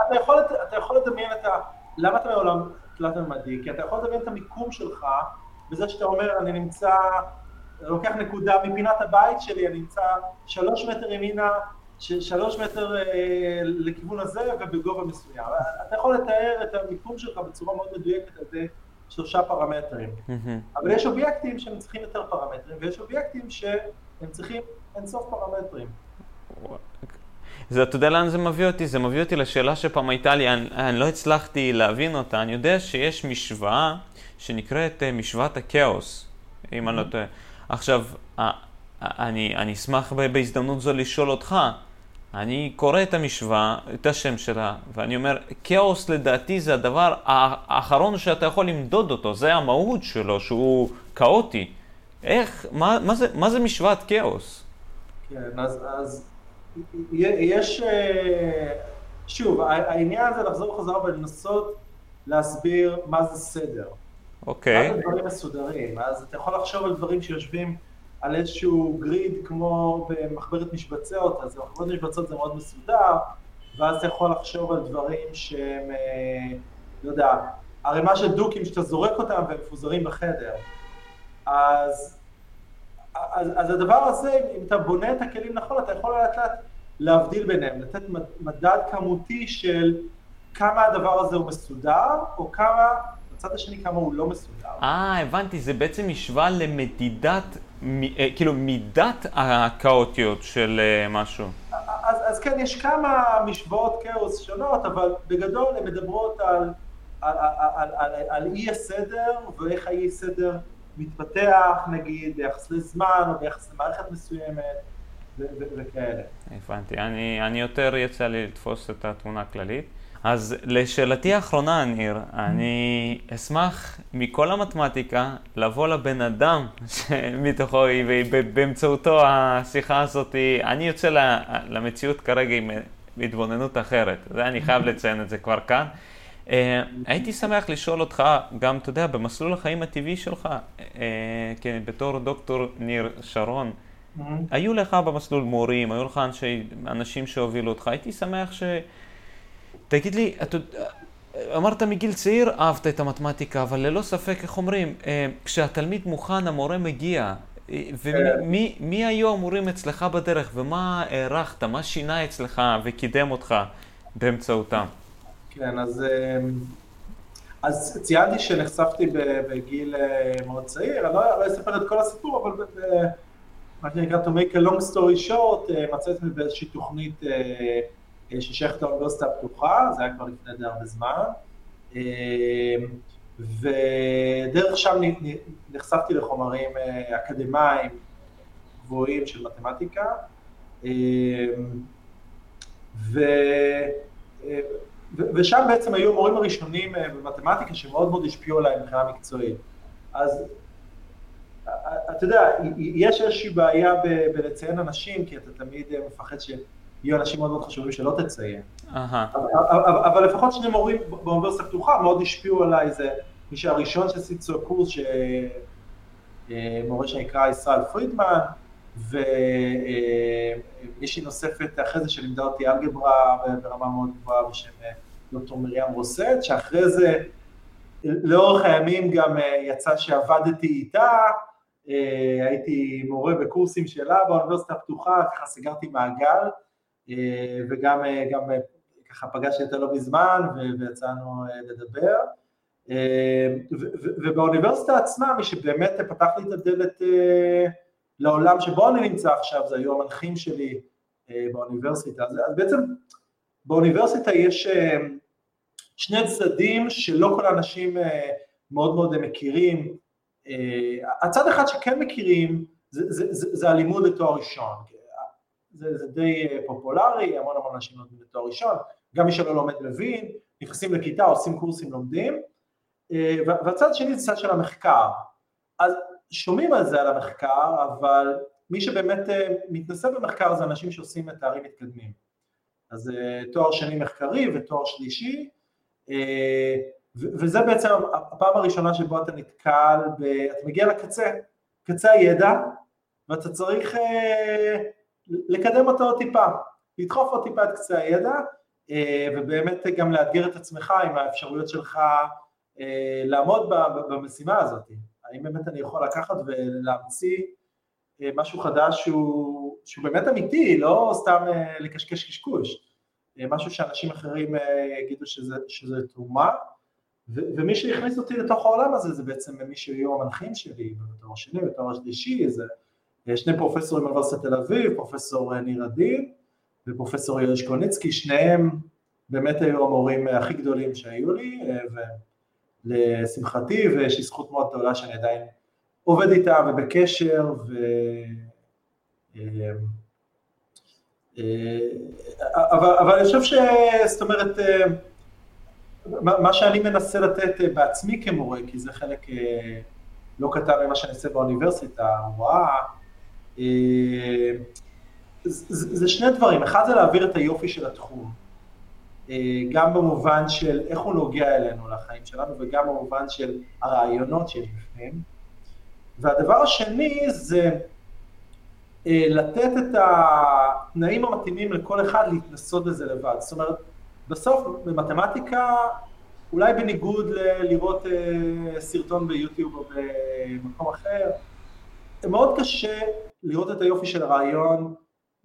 אתה יכול לדמיין את ה... למה אתה מעולם תלת-ממדי? כי אתה יכול לדמיין את המיקום שלך בזה שאתה אומר, אני נמצא, לוקח נקודה מפינת הבית שלי, אני נמצא שלוש מטר ימינה, שלוש מטר אה, לכיוון הזה ובגובה מסוים. אתה יכול לתאר את המיקום שלך בצורה מאוד מדויקת על ידי שלושה פרמטרים. אבל יש אובייקטים שהם צריכים יותר פרמטרים, ויש אובייקטים שהם צריכים אינסוף פרמטרים. זה, אתה יודע לאן זה מביא אותי? זה מביא אותי לשאלה שפעם הייתה לי, אני, אני לא הצלחתי להבין אותה. אני יודע שיש משוואה שנקראת אה, משוואת הכאוס, אם אני לא טועה. עכשיו, אני, אני אשמח בהזדמנות זו לשאול אותך, אני קורא את המשוואה, את השם שלה, ואני אומר, כאוס לדעתי זה הדבר האחרון שאתה יכול למדוד אותו, זה המהות שלו, שהוא כאוטי. איך, מה, מה, זה, מה זה משוואת כאוס? כן, אז, אז יש, אה, שוב, העניין זה לחזור חזרה ולנסות להסביר מה זה סדר. אוקיי. מה זה דברים מסודרים, אז אתה יכול לחשוב על דברים שיושבים על איזשהו גריד כמו במחברת משבצות, אז במחברת משבצות זה מאוד מסודר, ואז אתה יכול לחשוב על דברים שהם, אה, לא יודע, ערימה של דוקים שאתה זורק אותם והם מפוזרים בחדר. אז, אז, אז הדבר הזה, אם אתה בונה את הכלים נכון, אתה יכול לאט לאט להבדיל ביניהם, לתת מדד כמותי של כמה הדבר הזה הוא מסודר, או כמה, בצד השני כמה הוא לא מסודר. אה, הבנתי, זה בעצם משוואה למדידת אה, כאילו מידת הכאוטיות של אה, משהו. אז, אז כן, יש כמה משוואות כאוס שונות, אבל בגדול הן מדברות על, על, על, על, על אי הסדר ואיך האי הסדר מתפתח, נגיד, ביחס לזמן או ביחס למערכת מסוימת וכאלה. הבנתי. אני, אני יותר יצא לי לתפוס את התמונה הכללית. אז לשאלתי האחרונה, ניר, אני אשמח מכל המתמטיקה לבוא לבן אדם [laughs] שמתוכו, ובאמצעותו השיחה הזאת, אני יוצא למציאות כרגע עם התבוננות אחרת. זה אני חייב לציין את זה כבר כאן. אה, הייתי שמח לשאול אותך, גם, אתה יודע, במסלול החיים הטבעי שלך, אה, כן, בתור דוקטור ניר שרון, היו לך במסלול מורים, היו לך אנשים שהובילו אותך, הייתי שמח ש... תגיד לי, אתה, אמרת מגיל צעיר אהבת את המתמטיקה, אבל ללא ספק, איך אומרים, אה, כשהתלמיד מוכן, המורה מגיע. ומי מי היו המורים אצלך בדרך, ומה הערכת, מה שינה אצלך וקידם אותך באמצעותם? כן, אז, אה, אז ציינתי שנחשפתי בגיל מאוד צעיר, אני לא, לא אספר את כל הסיפור, אבל מה שנקרא to make a long story short, מצאתי באיזושהי תוכנית ששייכת לאוניברסיטה הפתוחה, זה היה כבר לפני די הרבה זמן, אמ, ודרך שם נחשפתי לחומרים אה, אקדמיים גבוהים של מתמטיקה, אמ, ו... אה, ושם בעצם היו המורים הראשונים אה, במתמטיקה שמאוד מאוד השפיעו עליי מבחינה מקצועית. אז אתה יודע, יש איזושהי בעיה בלציין אנשים, כי אתה תמיד מפחד ש... יהיו אנשים מאוד מאוד חשובים שלא תציין. אבל, אבל לפחות שני מורים באוניברסיטה הפתוחה מאוד השפיעו עליי, זה מי שהראשון שעשיתי לו קורס, שמורה שנקרא ישראל פרידמן, ומישהי נוספת אחרי זה שלימדה אותי אלגברה ברמה מאוד גבוהה בשם דוקטור מרים רוסט, שאחרי זה לאורך הימים גם יצא שעבדתי איתה, הייתי מורה בקורסים שלה באוניברסיטה הפתוחה, ככה סגרתי מעגל, וגם גם ככה פגשתי אותה לא מזמן ויצאנו לדבר. ובאוניברסיטה עצמה, מי שבאמת פתח לי את הדלת לעולם שבו אני נמצא עכשיו, זה היו המנחים שלי באוניברסיטה. אז בעצם באוניברסיטה יש שני צדדים שלא כל האנשים מאוד מאוד מכירים. הצד אחד שכן מכירים זה, זה, זה, זה הלימוד לתואר ראשון. זה, זה די פופולרי, המון המון אנשים לומדים לתואר ראשון, גם מי שלא לומד מבין, נכנסים לכיתה, עושים קורסים, לומדים. והצד השני זה צד של המחקר. אז שומעים על זה, על המחקר, אבל מי שבאמת מתנסה במחקר זה אנשים שעושים את תארים מתקדמים. אז תואר שני מחקרי ותואר שלישי, וזה בעצם הפעם הראשונה שבו אתה נתקל, ב, אתה מגיע לקצה, קצה הידע, ואתה צריך לקדם אותו טיפה, לדחוף עוד טיפה את קצה הידע, ובאמת גם לאתגר את עצמך עם האפשרויות שלך לעמוד במשימה הזאת. האם באמת אני יכול לקחת ולהמציא משהו חדש שהוא, שהוא באמת אמיתי, לא סתם לקשקש קשקוש, משהו שאנשים אחרים יגידו שזה, שזה תרומה, ומי שהכניס אותי לתוך העולם הזה זה בעצם מי שהיו המנחים שלי, בתואר שני, בתואר שלישי, זה שני פרופסורים מאוניברסיטת תל אביב, פרופסור ניר עדין ופרופסור יואל שקוניצקי, שניהם באמת היו המורים הכי גדולים שהיו לי, ולשמחתי, ויש לי זכות מאוד גדולה שאני עדיין עובד איתם ובקשר, ו... אבל, אבל אני חושב ש... זאת אומרת, מה שאני מנסה לתת בעצמי כמורה, כי זה חלק לא קטן ממה שאני עושה באוניברסיטה, הוראה, זה שני דברים, אחד זה להעביר את היופי של התחום, גם במובן של איך הוא נוגע אלינו לחיים שלנו וגם במובן של הרעיונות שיש בפנים, והדבר השני זה לתת את התנאים המתאימים לכל אחד להתנסות בזה לבד, זאת אומרת בסוף במתמטיקה, אולי בניגוד ללראות סרטון ביוטיוב או במקום אחר, מאוד קשה לראות את היופי של הרעיון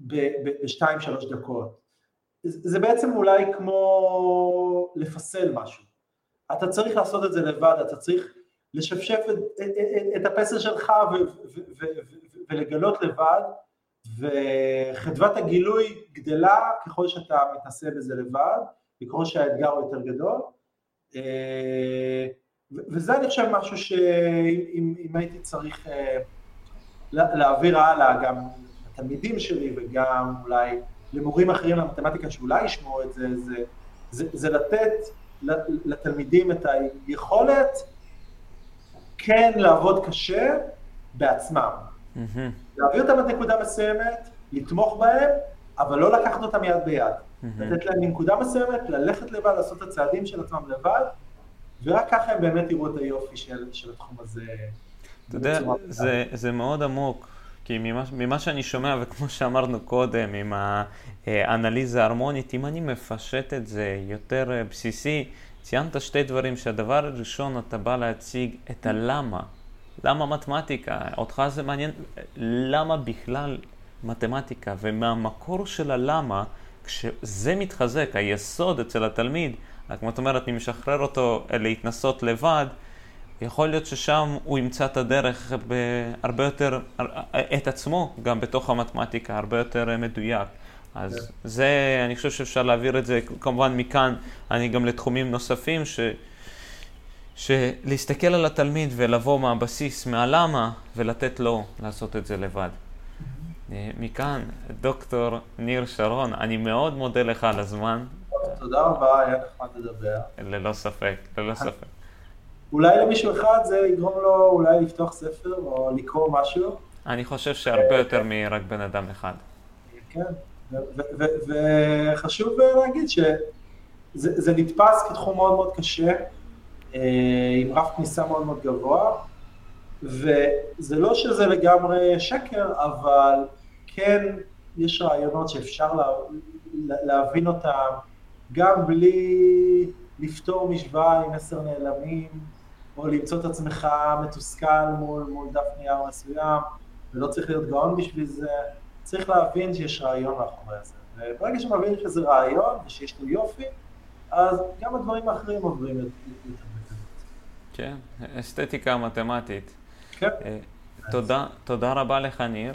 בשתיים שלוש דקות. זה בעצם אולי כמו לפסל משהו. אתה צריך לעשות את זה לבד, אתה צריך לשפשף את, את, את הפסל שלך ו, ו, ו, ו, ולגלות לבד, וחדוות הגילוי גדלה ככל שאתה מתנסה בזה לבד, ככל שהאתגר הוא יותר גדול. וזה אני חושב משהו שאם הייתי צריך להעביר הלאה גם לתלמידים שלי וגם אולי למורים אחרים למתמטיקה שאולי ישמעו את זה, זה, זה, זה לתת לתלמידים את היכולת כן לעבוד קשה בעצמם. Mm-hmm. להעביר אותם עד נקודה מסוימת, לתמוך בהם, אבל לא לקחת אותם יד ביד. Mm-hmm. לתת להם מנקודה מסוימת, ללכת לבד, לעשות את הצעדים של עצמם לבד, ורק ככה הם באמת יראו את היופי של, של התחום הזה. אתה יודע, זה, זה מאוד עמוק, כי ממה, ממה שאני שומע, וכמו שאמרנו קודם, עם האנליזה ההרמונית, אם אני מפשט את זה יותר בסיסי, ציינת שתי דברים, שהדבר הראשון, אתה בא להציג את הלמה. למה מתמטיקה? אותך זה מעניין, למה בכלל מתמטיקה? ומהמקור של הלמה, כשזה מתחזק, היסוד אצל התלמיד, כמו את אומרת, אני משחרר אותו להתנסות לבד, יכול להיות ששם הוא ימצא את הדרך בהרבה יותר, את עצמו, גם בתוך המתמטיקה, הרבה יותר מדויק. אז yeah. כן. זה, אני חושב שאפשר להעביר את זה, כמובן מכאן, אני גם לתחומים נוספים, ש... שלהסתכל על התלמיד ולבוא מהבסיס, מהלמה, ולתת לו לעשות את זה לבד. Mm-hmm. מכאן, דוקטור ניר שרון, אני מאוד מודה לך על הזמן. תודה רבה, היה נחמד לדבר. ללא ספק, ללא ספק. אולי למישהו אחד זה יגרום לו אולי לפתוח ספר או לקרוא משהו. אני חושב שהרבה יותר מרק בן אדם אחד. כן, וחשוב להגיד שזה נתפס כתחום מאוד מאוד קשה, אה, עם רף כניסה מאוד מאוד גבוה, וזה לא שזה לגמרי שקר, אבל כן יש רעיונות שאפשר לה, להבין אותם גם בלי לפתור משוואה עם עשר נעלמים, או למצוא את עצמך מתוסכל מול, מול דף נייר מסוים, ולא צריך להיות גאון בשביל זה, צריך להבין שיש רעיון מאחורי זה. וברגע שמבין שזה רעיון ושיש לו יופי, אז גם הדברים האחרים עוברים יותר בקלות. כן, אסתטיקה מתמטית. כן. תודה, תודה רבה לך, ניר.